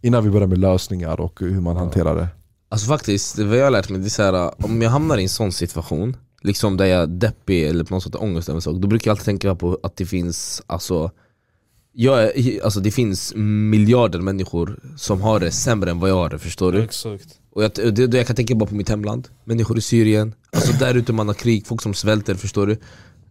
Innan vi börjar med lösningar och hur man Ja. hanterar det Alltså faktiskt, vad jag har lärt mig det är så här, om jag hamnar i en sån situation Liksom där jag är deppig eller på något sätt ångest över en sak Då brukar jag alltid tänka på att det finns alltså jag är, alltså det finns miljarder människor som har det sämre än vad jag har det, förstår du? Exakt. Och jag, det, det, jag kan tänka bara på mitt hemland, människor i Syrien, alltså där ute man har krig, folk som svälter, förstår du?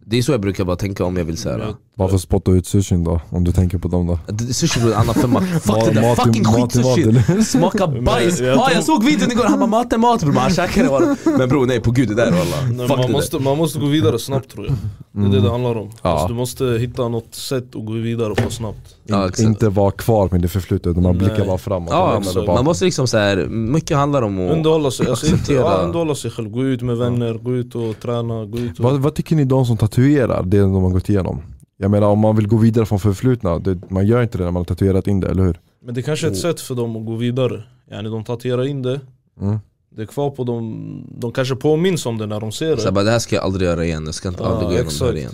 Det är så jag brukar bara tänka om jag vill säga. Varför spotta ut sushin då? Om du tänker på dem då? Sushi bror, en annan femma. Fuck det där fucking mat är skit mat, sushi! eller? (laughs) Smakar bajs! jag Ja, jag, tror- såg videon igår, han bara mat är mat bror, men han käkade det bara. Men bror nej på gud det där walla. Man, det där. måste, man måste gå vidare snabbt tror jag. Det är det det handlar om. Ja. Alltså, du måste hitta något sätt att gå vidare på snabbt. Ja, In, exakt. inte vara kvar med det förflutna utan man Nej. blickar bara framåt. Ja, Man måste liksom så här, mycket handlar om att Underhålla sig, alltså inte, acceptera. ja, underhålla sig själv, gå ut med vänner, gå ut och träna, gå ut och... vad, vad tycker ni de som tatuerar det de har gått igenom? Jag menar om man vill gå vidare från förflutna, det, man gör inte det när man har tatuerat in det, eller hur? Men det kanske är ett sätt för dem att gå vidare. Yani de tatuerar in det, Mm. det är kvar på dem, de kanske påminns om det när de ser så det. bara, det här ska jag aldrig göra igen, jag ska inte Ja, aldrig gå igenom det här igen.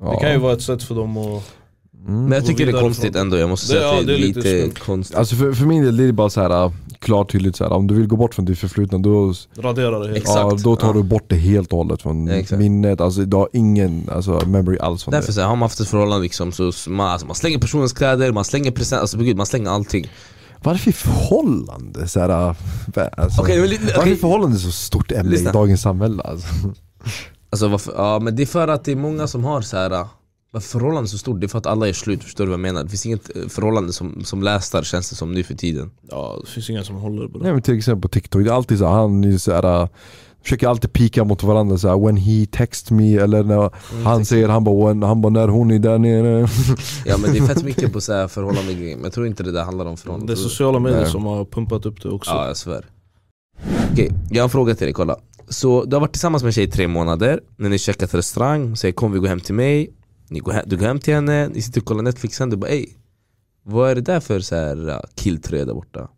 Ja. Det kan ju vara ett sätt för dem att... Mm. Men jag tycker det är konstigt ändå, jag måste Det- säga ja, att det är lite, skumt. konstigt. Alltså för, för min del är det bara så här äh, klart tydligt så här. om du vill gå bort från ditt förflutna då, Radera det helt. Exakt. ja, då tar ja. du bort det helt och hållet från Ja, exakt. minnet, alltså du har ingen alltså, memory alls från Därför det. här, har man haft ett förhållande liksom, så man, alltså, man slänger personens kläder, man slänger present, alltså gud, man slänger allting. Varför är förhållande så här, äh, alltså, Okej, men li- Varför är förhållande så stort ämne Lyssna. i dagens samhälle? Alltså? Alltså varför, ja men det är för att det är många som har så här. Varför förhållande är så stort? Det är för att alla är slut, förstår du vad jag menar? Det finns inget eh, förhållande som, som lästar känns det som nu för tiden Ja, det finns inga som håller på det. Nej men till exempel på TikTok, det är alltid så här, han är så här, äh, försöker alltid pika mot varandra så här, when he text me eller när han säger han bara, when, han bara när hon är där nere (laughs) Ja men det är fett mycket på så här (laughs) förhållande grejer, men jag tror inte det där handlar om förhållande Det är sociala medier Nej. som har pumpat upp det också. Ja jag svär Okej, jag har en fråga till dig, kolla Så du har varit tillsammans med en tjej i tre månader, när ni checkat restaurang, säger kom vi går hem till mig ni går hem, Du går hem till henne, ni sitter och kollar Netflix, sen du bara ey Vad är det där för så här uh, killtröja där borta?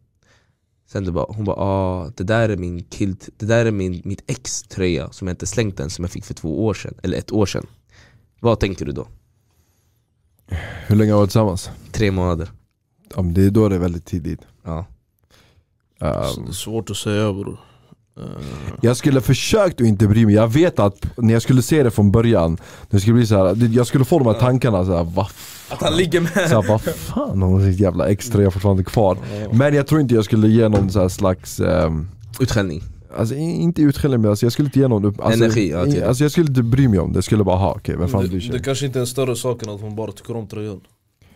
Sen du bara, hon bara ah, det där är min kill, det där är min, mitt ex tröja som jag inte slängt än, som jag fick för två år sedan, eller ett år sedan Vad tänker du då? Hur länge har vi varit tillsammans? Tre månader? Ja, men det, då är det väldigt tidigt Ja Så um, Det är svårt att säga bror. Eh, Jag skulle försökt att inte bry mig, jag vet att när jag skulle se det från början Det skulle bli så här, jag skulle få de här tankarna så här, vad Att han ligger med! så här, vad fan har hon sitt jävla extra jag fortfarande kvar? Men jag tror inte jag skulle ge någon så här slags ehm, Utskällning Alltså inte utskällning men alltså, jag skulle inte ge någon upp, alltså, Energi, ja, typ. alltså jag skulle inte bry mig om det, jag skulle bara ha okej vem fan bryr det, sig? det kanske inte är en större sak än att hon bara tycker om tröjan.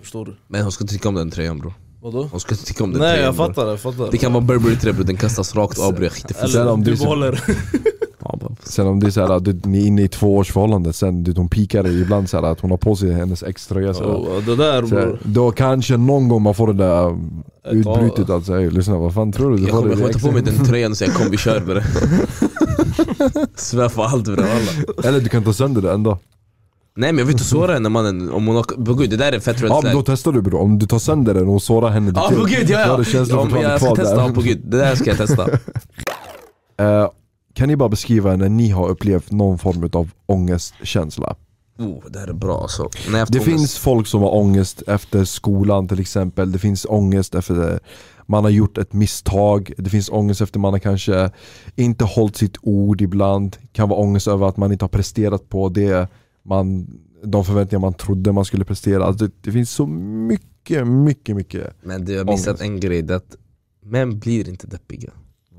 Förstår du? Men hon ska inte tycka om den tröjan bro Vadå? Hon ska inte tycka om den Nej jag fattar, jag fattar. Det kan vara Burberry bror, den kastas rakt av bror, jag skiter Sen Eller om det är du så- behåller. (laughs) Sen om det är så här, du, ni är inne i två års förhållande, sen du, hon pikar ibland så här, att hon har på sig hennes extra så, Ja, det där så här, bror. Då kanske någon gång man får det där um, utbrytet alltså, hey, lyssna vad fan tror du? du Jag kommer det jag kommer ta på mig den tröjan och säga kom vi kör bre Svär på allt bre. Eller du kan ta sönder det ändå Nej men jag vill inte såra henne mannen, om hon har, på gud det där är fett red Ja men då testar du bror, om du tar sönder den och sårar henne Ja på gud ja ja! känslan ja men jag ska testa, ja, på gud, det där ska jag testa. (laughs) Eh, Kan ni bara beskriva när ni har upplevt någon form av ångestkänsla? oh, Det här är bra alltså. Det ångest- finns folk som har ångest efter skolan till exempel, det finns ångest efter man har gjort ett misstag, det finns ångest efter man har kanske inte hållit sitt ord ibland, det kan vara ångest över att man inte har presterat på det man, de förväntningar man trodde man skulle prestera. Alltså det, det finns så mycket, mycket, mycket. Men du har missat Ångest. en grej, det att män blir inte deppiga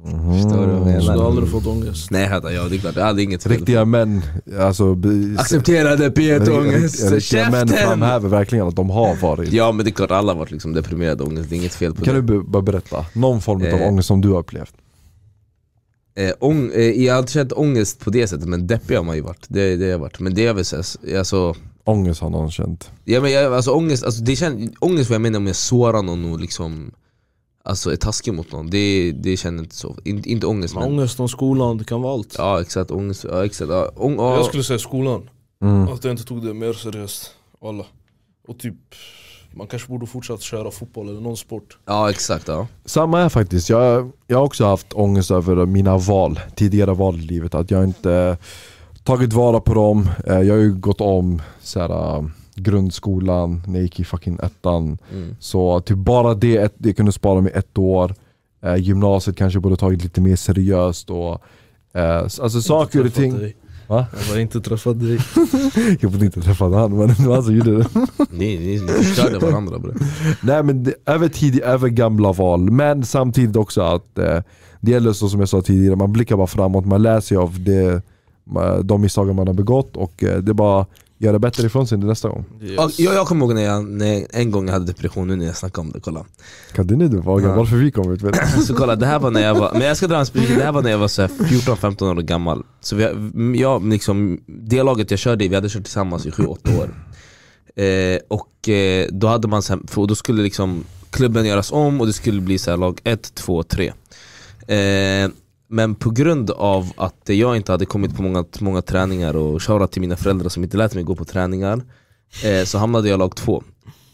Mhm. Förstår du vad jag Du menar? har aldrig fått ångest. Nej jag ja det är klart, jag hade inget fel Riktiga män, alltså be- Acceptera deppighet och rikt- ångest, riktiga män käften! framhäver verkligen att de har varit. Ja men det är klart alla har varit liksom deprimerade och ångest, det är inget fel på Kan det du be- bara berätta, någon form av Eh. ångest som du har upplevt? Eh, ång, eh, jag har inte känt ångest på det sättet men deppig har man ju varit, det, det har jag varit Men det är väl alltså, Ångest har någon känt. ja, men jag, alltså ångest, alltså, det känns, ångest vad jag menar om jag sårar någon och liksom Alltså är taskig mot någon, det, det känner inte så, In, inte ångest Men men ångest om skolan, det kan vara allt. Ja exakt, ångest, ja exakt ja, ång, ja, Jag skulle säga skolan. Mm. Att jag inte tog det mer seriöst. Alla. Och typ, man kanske borde fortsatt köra fotboll eller någon sport. ja exakt ja Samma är faktiskt, jag, jag har också haft ångest över mina val, tidigare val i livet. Att jag inte tagit vara på dem. Eh, Jag har ju gått om så här, äh, grundskolan när jag gick i fucking ettan. mm. Så typ bara det, det kunde spara mig ett år. Eh, Gymnasiet kanske borde tagit lite mer seriöst. Och, eh, alltså saker och ting. dig. Va? Jag har inte träffat dig. (laughs) Jag får inte träffa han men det var han som gjorde det. (laughs) Ni, ni, ni förstörde varandra bre. Nej men det, över tid, över gamla val. Men samtidigt också att eh, det gäller så som jag sa tidigare, man blickar bara framåt, man lär sig av det, ma- de misstagen man har begått och eh, det är bara göra bättre ifrån sig nästa gång. Ja, jag, jag kommer ihåg när jag, när jag en gång hade depression, nu när jag snackar om det, kolla Kan du nu du våga? Ja. Varför vi kom ut? (clears throat) Så kolla, det här var när jag var, men jag ska dra en specifik, det här var när jag var så här 14-15 år gammal Så vi, jag, liksom, det laget jag körde i, vi hade kört tillsammans i 7-8 år eh, Och eh, då hade man så här, för då skulle liksom klubben göras om och det skulle bli så här lag 1, 2, 3 eh, men på grund av att jag inte hade kommit på många, många träningar och shoutout till mina föräldrar som inte lät mig gå på träningar eh, Så hamnade jag i lag 2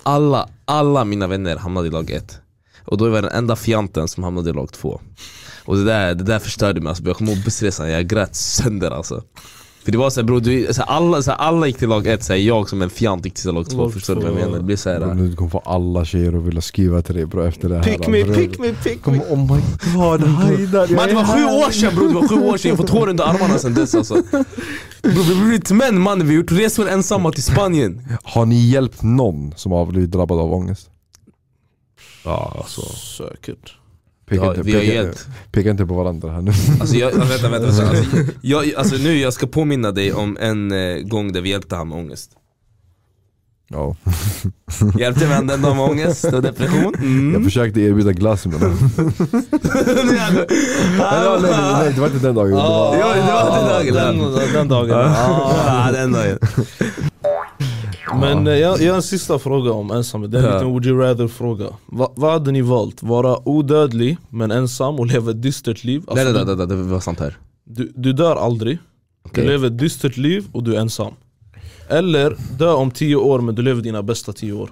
alla, alla mina vänner hamnade i lag 1 Och då var jag den enda fjanten som hamnade i lag 2 Och det där, det där förstörde mig. Alltså, jag kommer ihåg bussresan, jag grät sönder alltså. För det var såhär bror, du, alla, så här, alla gick till lag 1, så här, jag som en fjant gick till lag 2 Lag Förstår du vad jag menar? Det blir såhär Nu kommer få alla tjejer att vilja skriva till dig bro efter det här. Pick me, Bror. pick me, pick me oh my god, Haidar jag Man det var sju år sedan bror, det var sju år sedan, jag har fått hår under armarna sen dess alltså Bror vi har blivit män mannen, vi har gjort resor ensamma till Spanien Har ni hjälpt någon som har blivit drabbad av ångest? Ja alltså Säkert. Peka, Ja, inte, vi har peka, hjälpt. peka inte på varandra här nu. Alltså jag, vänta, vänta, vänta. (laughs) Alltså, jag, alltså nu jag ska påminna dig om en eh, gång där vi hjälpte han med ångest Ja. (laughs) Hjälpte vi dagen med ångest och depression? Jag Mm. försökte erbjuda glass men (laughs) Nej, nej, nej, det var inte den dagen. Det var, Ja, det var den dagen. Den, den dagen. Ah, den dagen. Men eh, jag, jag har en sista fråga om ensamhet, det är en liten would you rather fråga. Va, Vad hade ni valt? Vara odödlig men ensam och leva ett dystert liv? Nej Alltså, nej nej, nej, det var sant här. du, du dör aldrig, Okej. du lever ett dystert liv och du är ensam. Eller dö om 10 år men du lever dina bästa 10 år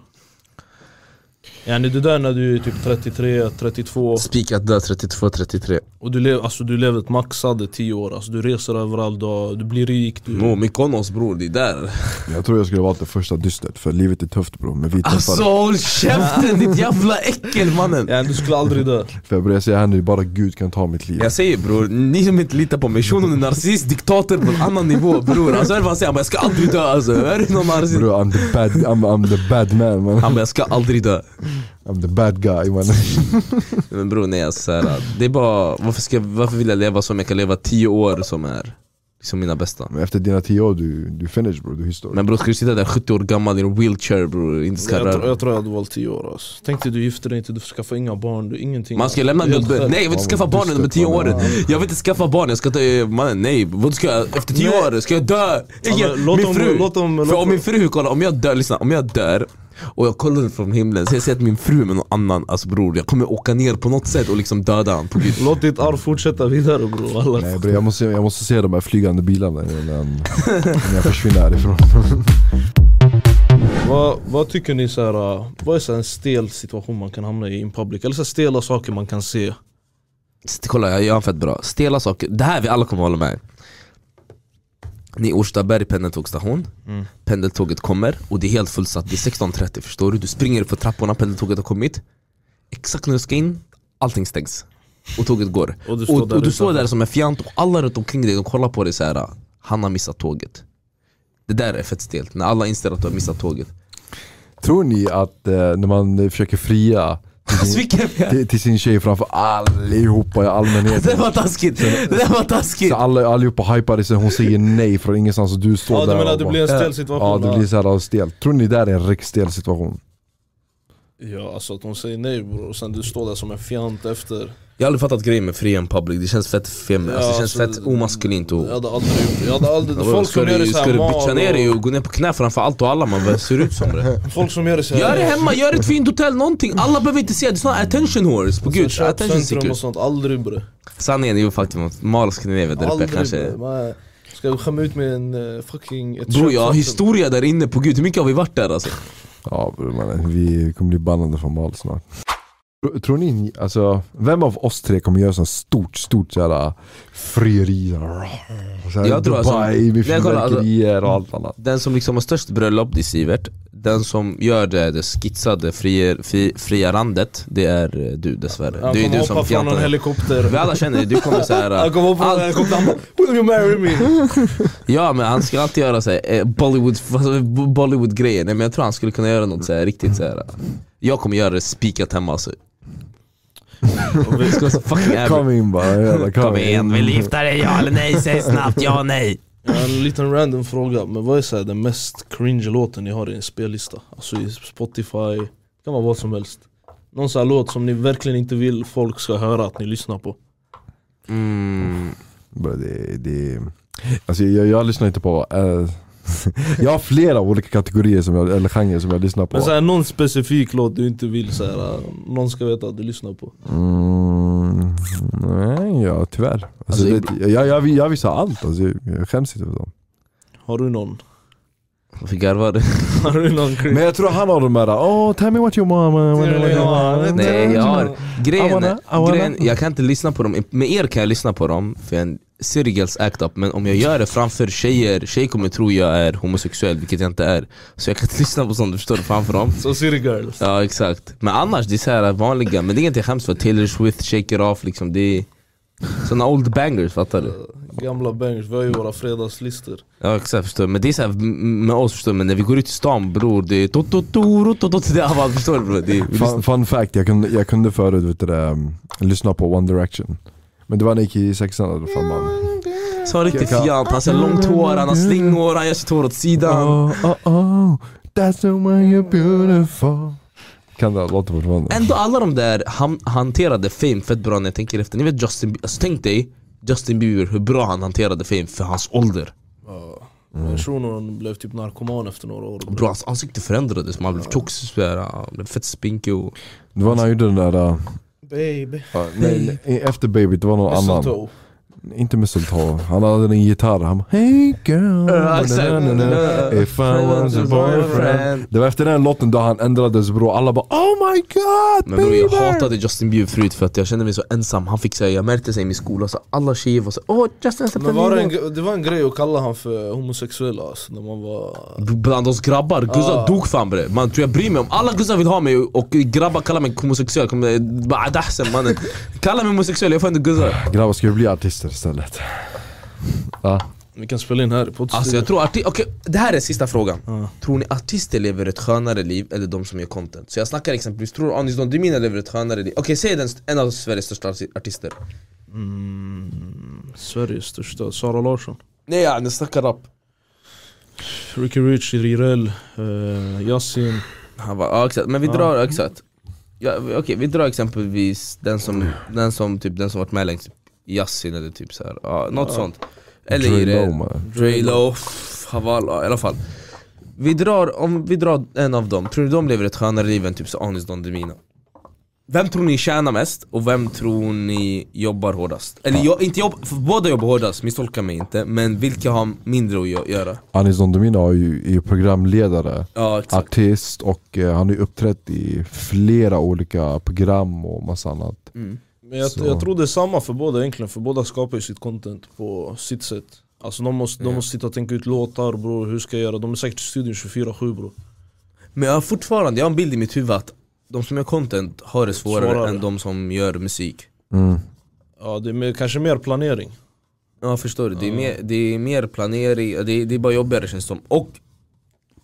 Yani du dör när du är typ 33, 32 Spikat död 32-33 och du lever, alltså, du lever ett maxade 10 år alltså, Du reser överallt, du, du blir rik du, Mo, Mykonos bror, det är där jag tror jag skulle valt det första dystert, för livet är tufft bro. Men vi Alltså håll käften ditt jävla äckel mannen yani, du skulle aldrig dö för jag börjar säga här nu, bara Gud kan ta mitt liv. Jag säger bror, ni som inte litar på mig, shunon är narcissist, diktator på en annan nivå bror Alltså hör vad han säger? Han bara, jag ska aldrig dö alltså, är du någon narcissist? Bro, I'm the bad, I'm, I'm the bad man man. Han bara, jag ska aldrig dö I'm the bad guy man. (laughs) Men bror nej alltså, så här, det är bara, varför, ska, varför vill jag leva som jag kan leva 10 år som är liksom mina bästa? Men efter dina tio år, du, du finish bro, du är historisk. Men bror ska du sitta där 70 år gammal i en wheelchair bror, inte ska jag, tror- jag tror jag hade valt 10 år alltså. Tänk dig du gifter dig inte, du skaffar inga barn, du ingenting Man ska lämna nej jag vill inte skaffa barn under de dystert, 10 man. åren Jag vill inte skaffa barn, jag ska ta, mannen nej, vad ska jag, efter 10 Nej. år, ska jag dö? Låt min fru, för om min fru, kolla om jag dör, lyssna, om jag dör och jag kollar från himlen, så jag ser att min fru med någon annan, alltså bror jag kommer åka ner på något sätt och liksom döda han på (laughs) gud Låt ditt arv fortsätta vidare bror alla. Nej bro, jag måste, jag måste se de här flygande bilarna (laughs) innan, jag försvinner härifrån. vad, vad tycker ni så här, uh, vad är så här en stel situation man kan hamna i in public? Eller så här stela saker man kan se? Kolla jag jag har en fett bra, stela saker, det här vi alla kommer hålla med Ni är Årstaberg pendeltågsstation, Mm. pendeltåget kommer och det är helt fullsatt, det är 16.30 förstår du? Du springer upp för trapporna, pendeltåget har kommit. Exakt när du ska in, allting stängs. Och tåget går. Och du Och, står och, där du står där som en fjant och alla runt omkring dig de kollar på dig så här. Han har missat tåget. Det där är fett stelt, när alla inser att du har missat tåget. Tror ni att eh, när man försöker fria till Alltså till, sin tjej framför allihopa i (laughs) Det allmänhet där var taskigt! Det var taskigt! Så alla, allihopa hypar i sig, hon säger nej från ingenstans och du står Ja där du menar och det blir en stel Ja situation? det blir såhär stelt. Tror ni det där är en riktigt stel situation? Ja alltså att hon säger nej bror och sen du står där som en fjant efter Jag har aldrig fattat grejen med fri and public, det känns fett fem, alltså, det känns alltså, fett omaskulint och Jag hade aldrig gjort det, jag hade aldrig, Ja, folk som gör det du, ska såhär du bitcha ner dig och gå ner på knä framför allt och alla? Man ser ut som det? (laughs) Folk som gör det såhär Gör det hemma, gör ett fint hotell, någonting! Alla behöver inte se det, det är såna attention whores, på gud, attention Köpcentrum och seekers sånt, aldrig bre Sanningen är ju faktiskt Mal Skandinavien där uppe kanske Man Ska jag skämma ut med en eh, fucking... Bror jag har historia där inne, på gud hur mycket har vi varit där alltså? Ja bror mannen, vi kommer bli bannade från Mal snart. Tror- ni, alltså, vem av oss tre kommer göra sånt stort, stort såhär frieri? Såhär, Jag tror alltså- Dubai med alltså- fyrverkerier och allt annat. Den som liksom har störst bröllop, det är Sivert. Den som gör det, det skissade fria, fri, fria randet, det är eh, du dessvärre. Han Det är kommer du som hoppa från en fjantar. Vi helikopter alla känner dig, du kommer såhär Han (laughs) kommer hoppa från en helikopter, han bara Will you marry me? (laughs) Ja men han ska alltid göra såhär, eh, Bollywood, alltså, Bollywood grejer Nej men jag tror han skulle kunna göra något såhär, riktigt såhär Jag kommer göra det spikat hemma alltså Det skulle vara så fucking (laughs) Kom in bara, jävla, (laughs) kom, in. gifta dig? Ja eller nej? Säg snabbt ja nej Jag har en liten random fråga, men vad är så här den mest cringe låten ni har i en spellista? Alltså i Spotify, det kan vara vad som helst Någon sån här låt som ni verkligen inte vill folk ska höra att ni lyssnar på mm. Bara Det, det, alltså jag, jag lyssnar inte på, eh, (laughs) jag har flera olika kategorier som jag, eller genrer som jag lyssnar på. Men så här, någon specifik låt du inte vill så här, någon ska veta att du lyssnar på Mm, nej, ja tyvärr. Alltså, Alltså, det, jag, jag, jag visar allt, alltså, jag skäms inte för sånt. Har du någon? Varför garvar du? (laughs) Har du någon cringe? Men jag tror han har de här oh tell me what you want, what you want. Nej jag har, grejen, I wanna, I wanna. grejen, jag kan inte lyssna på dem, med er kan jag lyssna på dem för jag är en city girls act up Men om jag gör det framför tjejer, tjejer kommer tro jag är homosexuell vilket jag inte är Så jag kan inte (laughs) lyssna på sånt, förstår du? Framför dem Så City Girls Ja exakt, men annars det är så här vanliga, men det är inget jag skäms för Taylor Swift, Shake It Off liksom, det är såna old bangers fattar du? Gamla bangers, vi har ju våra fredagslistor Ja exakt förstår du, men det är så här, m- med oss förstår du, men när vi går ut i stan bror det är to to to ro, to to to det är allt, förstår du bror? Fun, fun fact, jag kunde, jag kunde förut vet du, um, lyssna på One Direction. Men det var när jag gick i sexan alla fall man. Så han riktigt fjant, han har långt hår, han har slingor, han gör sitt hår åt sidan Oh, oh, oh, that's the way you're beautiful. Kan det låta fortfarande? Ändå alla de där han, hanterade fame fett bra när jag tänker efter. Ni vet Justin Bieber, alltså tänk dig Justin Bieber, hur bra han hanterade fame för hans ålder. Ja. Jag tror nog han blev typ narkoman efter några år. Bro, hans ansikte förändrades, man blev tjock, han blev fett spinkig och Det var när han gjorde den där, uh, Baby. uh, nej, nej, efter Baby, det var någon annan. Inte Mistletoe, han hade en gitarr, han bara Hey girl, if I was a boyfriend. Det var efter den låten då han ändrades bror, alla bara Oh my god Men bror jag hatade Justin Bieber förut för att jag kände mig så ensam. Han fick säga, jag märkte sig i min skola, så alla tjejer var så Åh Justin släppte Men en var det, en, låt." gre- det var en grej att kalla han för homosexuell alltså, när man var... Bland oss grabbar, guzzar Ah. dog fan bre. Man tror jag bryr mig om, alla guzzar vill ha mig och grabbar kallar mig homosexuell. Kommer mannen. Kalla mig homosexuell, jag får ändå guzzar. Grabbar ska vi bli artister istället? Ja. Vi kan spela in här i poddstudion Alltså jag tror arti- okej det här är sista frågan Ja. Tror ni artister lever ett skönare liv eller de som gör content? Så jag snackar exempelvis, tror Anis Don Demina lever ett skönare liv? Okej säg den, en av Sveriges största arti- artister mm, Sveriges största, Sara Larsson Nej ja, jag snackar rap Ricky Rich, Rirel, uh, Yasin Han var, ja exakt, men vi Ja. drar, exakt ja, Okej vi drar exempelvis den som, den som typ, den som varit med längst Yasin eller typ så här. Ja, något Ja. sånt Eller Dre Irel Lo, man. Dre Lo, Havala, i alla fall vi drar, om vi drar en av dem, tror ni de lever ett skönare liv än typ så Anis Don Demina? Vem tror ni tjänar mest och vem tror ni jobbar hårdast? Eller jag, inte jobb, båda jobbar hårdast, misstolka mig inte Men vilka har mindre att gö- göra? Anis Don Demina är ju är ju programledare, Ja artist och eh, han har ju uppträtt i flera olika program och massa annat. mm. Men jag, Så. jag tror det är samma för båda egentligen, för båda skapar ju sitt content på sitt sätt Alltså de måste, de Ja. måste sitta och tänka ut låtar bror, hur ska jag göra? De är säkert i studion 24-7 bror Men jag har fortfarande, jag har en bild i mitt huvud att de som gör content har det svårare, Svårare. än de som gör musik Mm. Ja det är mer, kanske mer planering Ja förstår du, det är, mer, det är mer planering, det är, det är bara jobbigare känns det som Och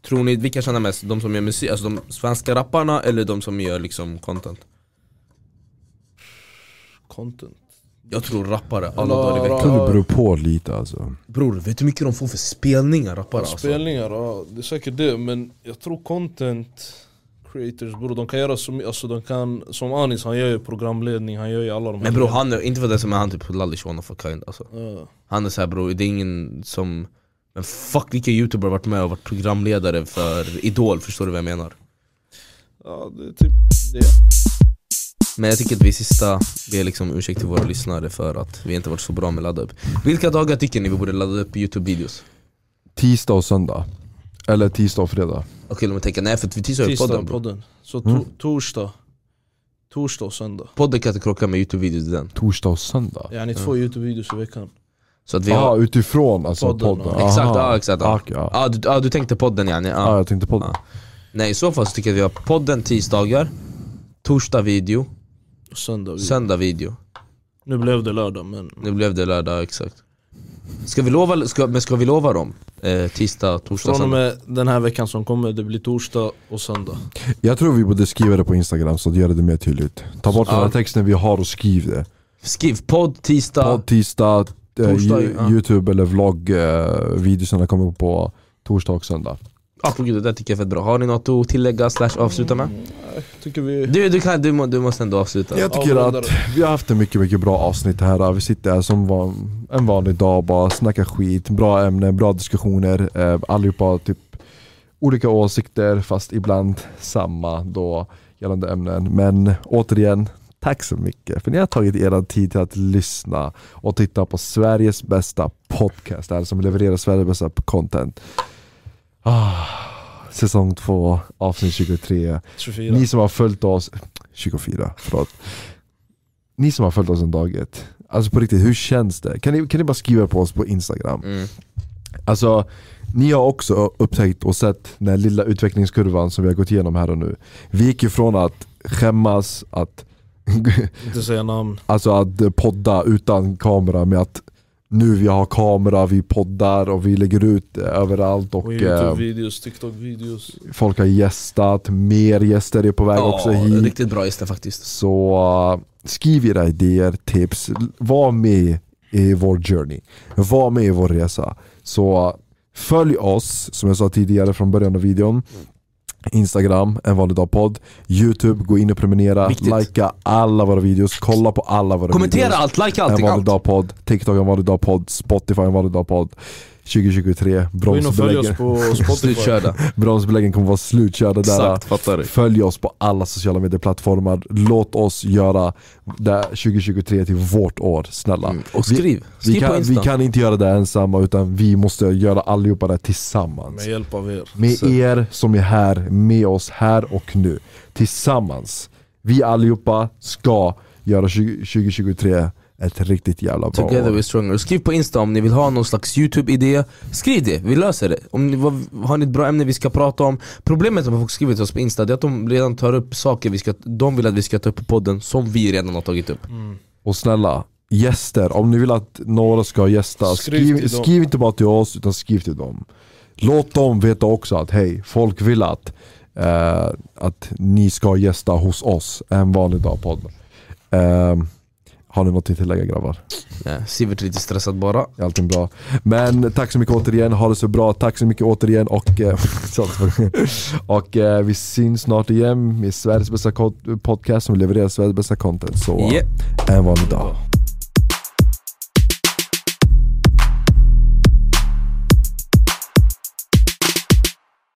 Tror ni, vilka tjänar mest? De som gör musik, alltså de svenska rapparna eller de som gör liksom content? Content Jag tror rappare alla dagar i veckan det beror på lite alltså. Bror, vet du hur mycket de får för spelningar rappare alltså? Spelningar, ja det är säkert det men jag tror content creators bror, de kan göra så mycket, alltså de kan, som Anis han gör ju programledning, han gör ju alla de här Men bror han är, inte för det som är han typ lallish one of a kind alltså Ja. Han är såhär bror, det är ingen som Men fuck vilka youtubers har varit med och varit programledare för Idol, förstår du vad jag menar? Ja det är typ det Men jag tycker att vi sista ber liksom ursäkt till våra lyssnare för att vi inte varit så bra med att ladda upp Vilka dagar tycker ni vi borde ladda upp youtube-videos? Tisdag och söndag. Eller tisdag och fredag. Okej låt mig tänka, nej för att vi tisdag upp Tisdag podden bro podden Så to Mm. torsdag Torsdag och söndag. Podden kan inte krocka med youtube-videos i den Torsdag och söndag? Yani två youtube-videos i veckan. Så att vi Ja, har... utifrån alltså Podden, podden? ja. Exakt, Aha. ja, exakt ja. Ah, okej, ja. Ja, du, ja, du tänkte podden yani? Ja, Ja. jag tänkte podden. Ja. Nej i så fall så tycker jag att vi har podden tisdagar Torsdag video, söndag. video. söndag video Nu blev det lördag men... Nu blev det lördag, exakt Ska vi lova, ska, men ska vi lova dem? Eh, tisdag, torsdag, Från och söndag? med den här veckan som kommer, det blir torsdag och söndag. Jag tror vi borde skriva det på instagram så att göra det mer tydligt. Ta bort den Ja. här texten vi har och skriv det. Skriv podd tisdag, Podd tisdag, eh, Torsdag, Ju- ja. youtube eller vlogg, eh, videosarna kommer på torsdag och söndag. Ah, på gud, det där tycker jag är fett bra Har ni något att tillägga slash avsluta med? Tycker vi... Du, du, kan, du, du måste ändå avsluta Jag tycker att vi har haft en mycket, mycket bra avsnitt här. Vi sitter här som van, en vanlig dag bara snackar skit, bra ämnen, bra diskussioner. Eh, allihopa har typ olika åsikter fast ibland samma då gällande ämnen. Men återigen, tack så mycket för ni har tagit er tid till att lyssna och titta på Sveriges bästa podcast, där som levererar Sveriges bästa content. Ah, säsong 2, avsnitt 23. 24. Ni som har följt oss, 24, förlåt. Ni som har följt oss en dag ett. Alltså på riktigt, hur känns det? Kan ni, kan ni bara skriva på oss på instagram? mm. Alltså, ni har också upptäckt och sett den lilla utvecklingskurvan som vi har gått igenom här och nu. Vi gick ifrån att skämmas, att, Inte säga namn. alltså att podda utan kamera med att nu vi har kamera, vi poddar och vi lägger ut eh, överallt och Och eh, Youtube-videos, TikTok-videos. folk har gästat, mer gäster är på väg också Ja, hit. riktigt bra gäster faktiskt Så uh, skriv era idéer, tips, var med i vår journey. Var med i vår resa. Så följ oss, som jag sa tidigare från början av videon. Instagram, en vanlig dag podd. Youtube, gå in och prenumerera. Viktigt. Likea alla våra videos, kolla på alla våra Kommentera videos. allt, like En allting, vanlig allt! dag podd, TikTok en vanlig dag podd, Spotify en vanlig dag podd. 2023, Gå in och följ oss bromsbeläggen, på Spotify. Slutkörda (laughs) bromsbeläggen kommer vara slutkörda där. Exakt? Följ oss på alla sociala medieplattformar. Låt oss göra det 2023 till vårt år, snälla. Mm. Och Vi- skriv, Vi skriv på kan, insta vi kan inte göra det ensamma utan vi måste göra allihopa det tillsammans. Med hjälp av er. Med Så- er som är här, med oss här och nu. Tillsammans. Vi allihopa ska göra 20, 2023 ett riktigt jävla bra Together we're stronger. Skriv på insta om ni vill ha någon slags youtube-idé Skriv det, vi löser det. Om ni, vad, har ni ett bra ämne vi ska prata om Problemet med att folk skriver till oss på insta är att de redan tar upp saker vi ska, de vill att vi ska ta upp på podden som vi redan har tagit upp Mm. Och snälla, gäster. Om ni vill att några ska gästa, Skriv skriv, skriv, inte bara till oss utan skriv till dem. Låt dem veta också att hej, folk vill att, eh, att ni ska gästa hos oss en vanlig dag podd. Eh, har ni något att tillägga grabbar? Sivert är lite stressad bara Allting bra. Men tack så mycket återigen, ha det så bra. Tack så mycket återigen och, eh, (laughs) och eh, vi syns snart igen med Sveriges bästa podcast som levererar Sveriges bästa content. Så Yeah. en vanlig dag.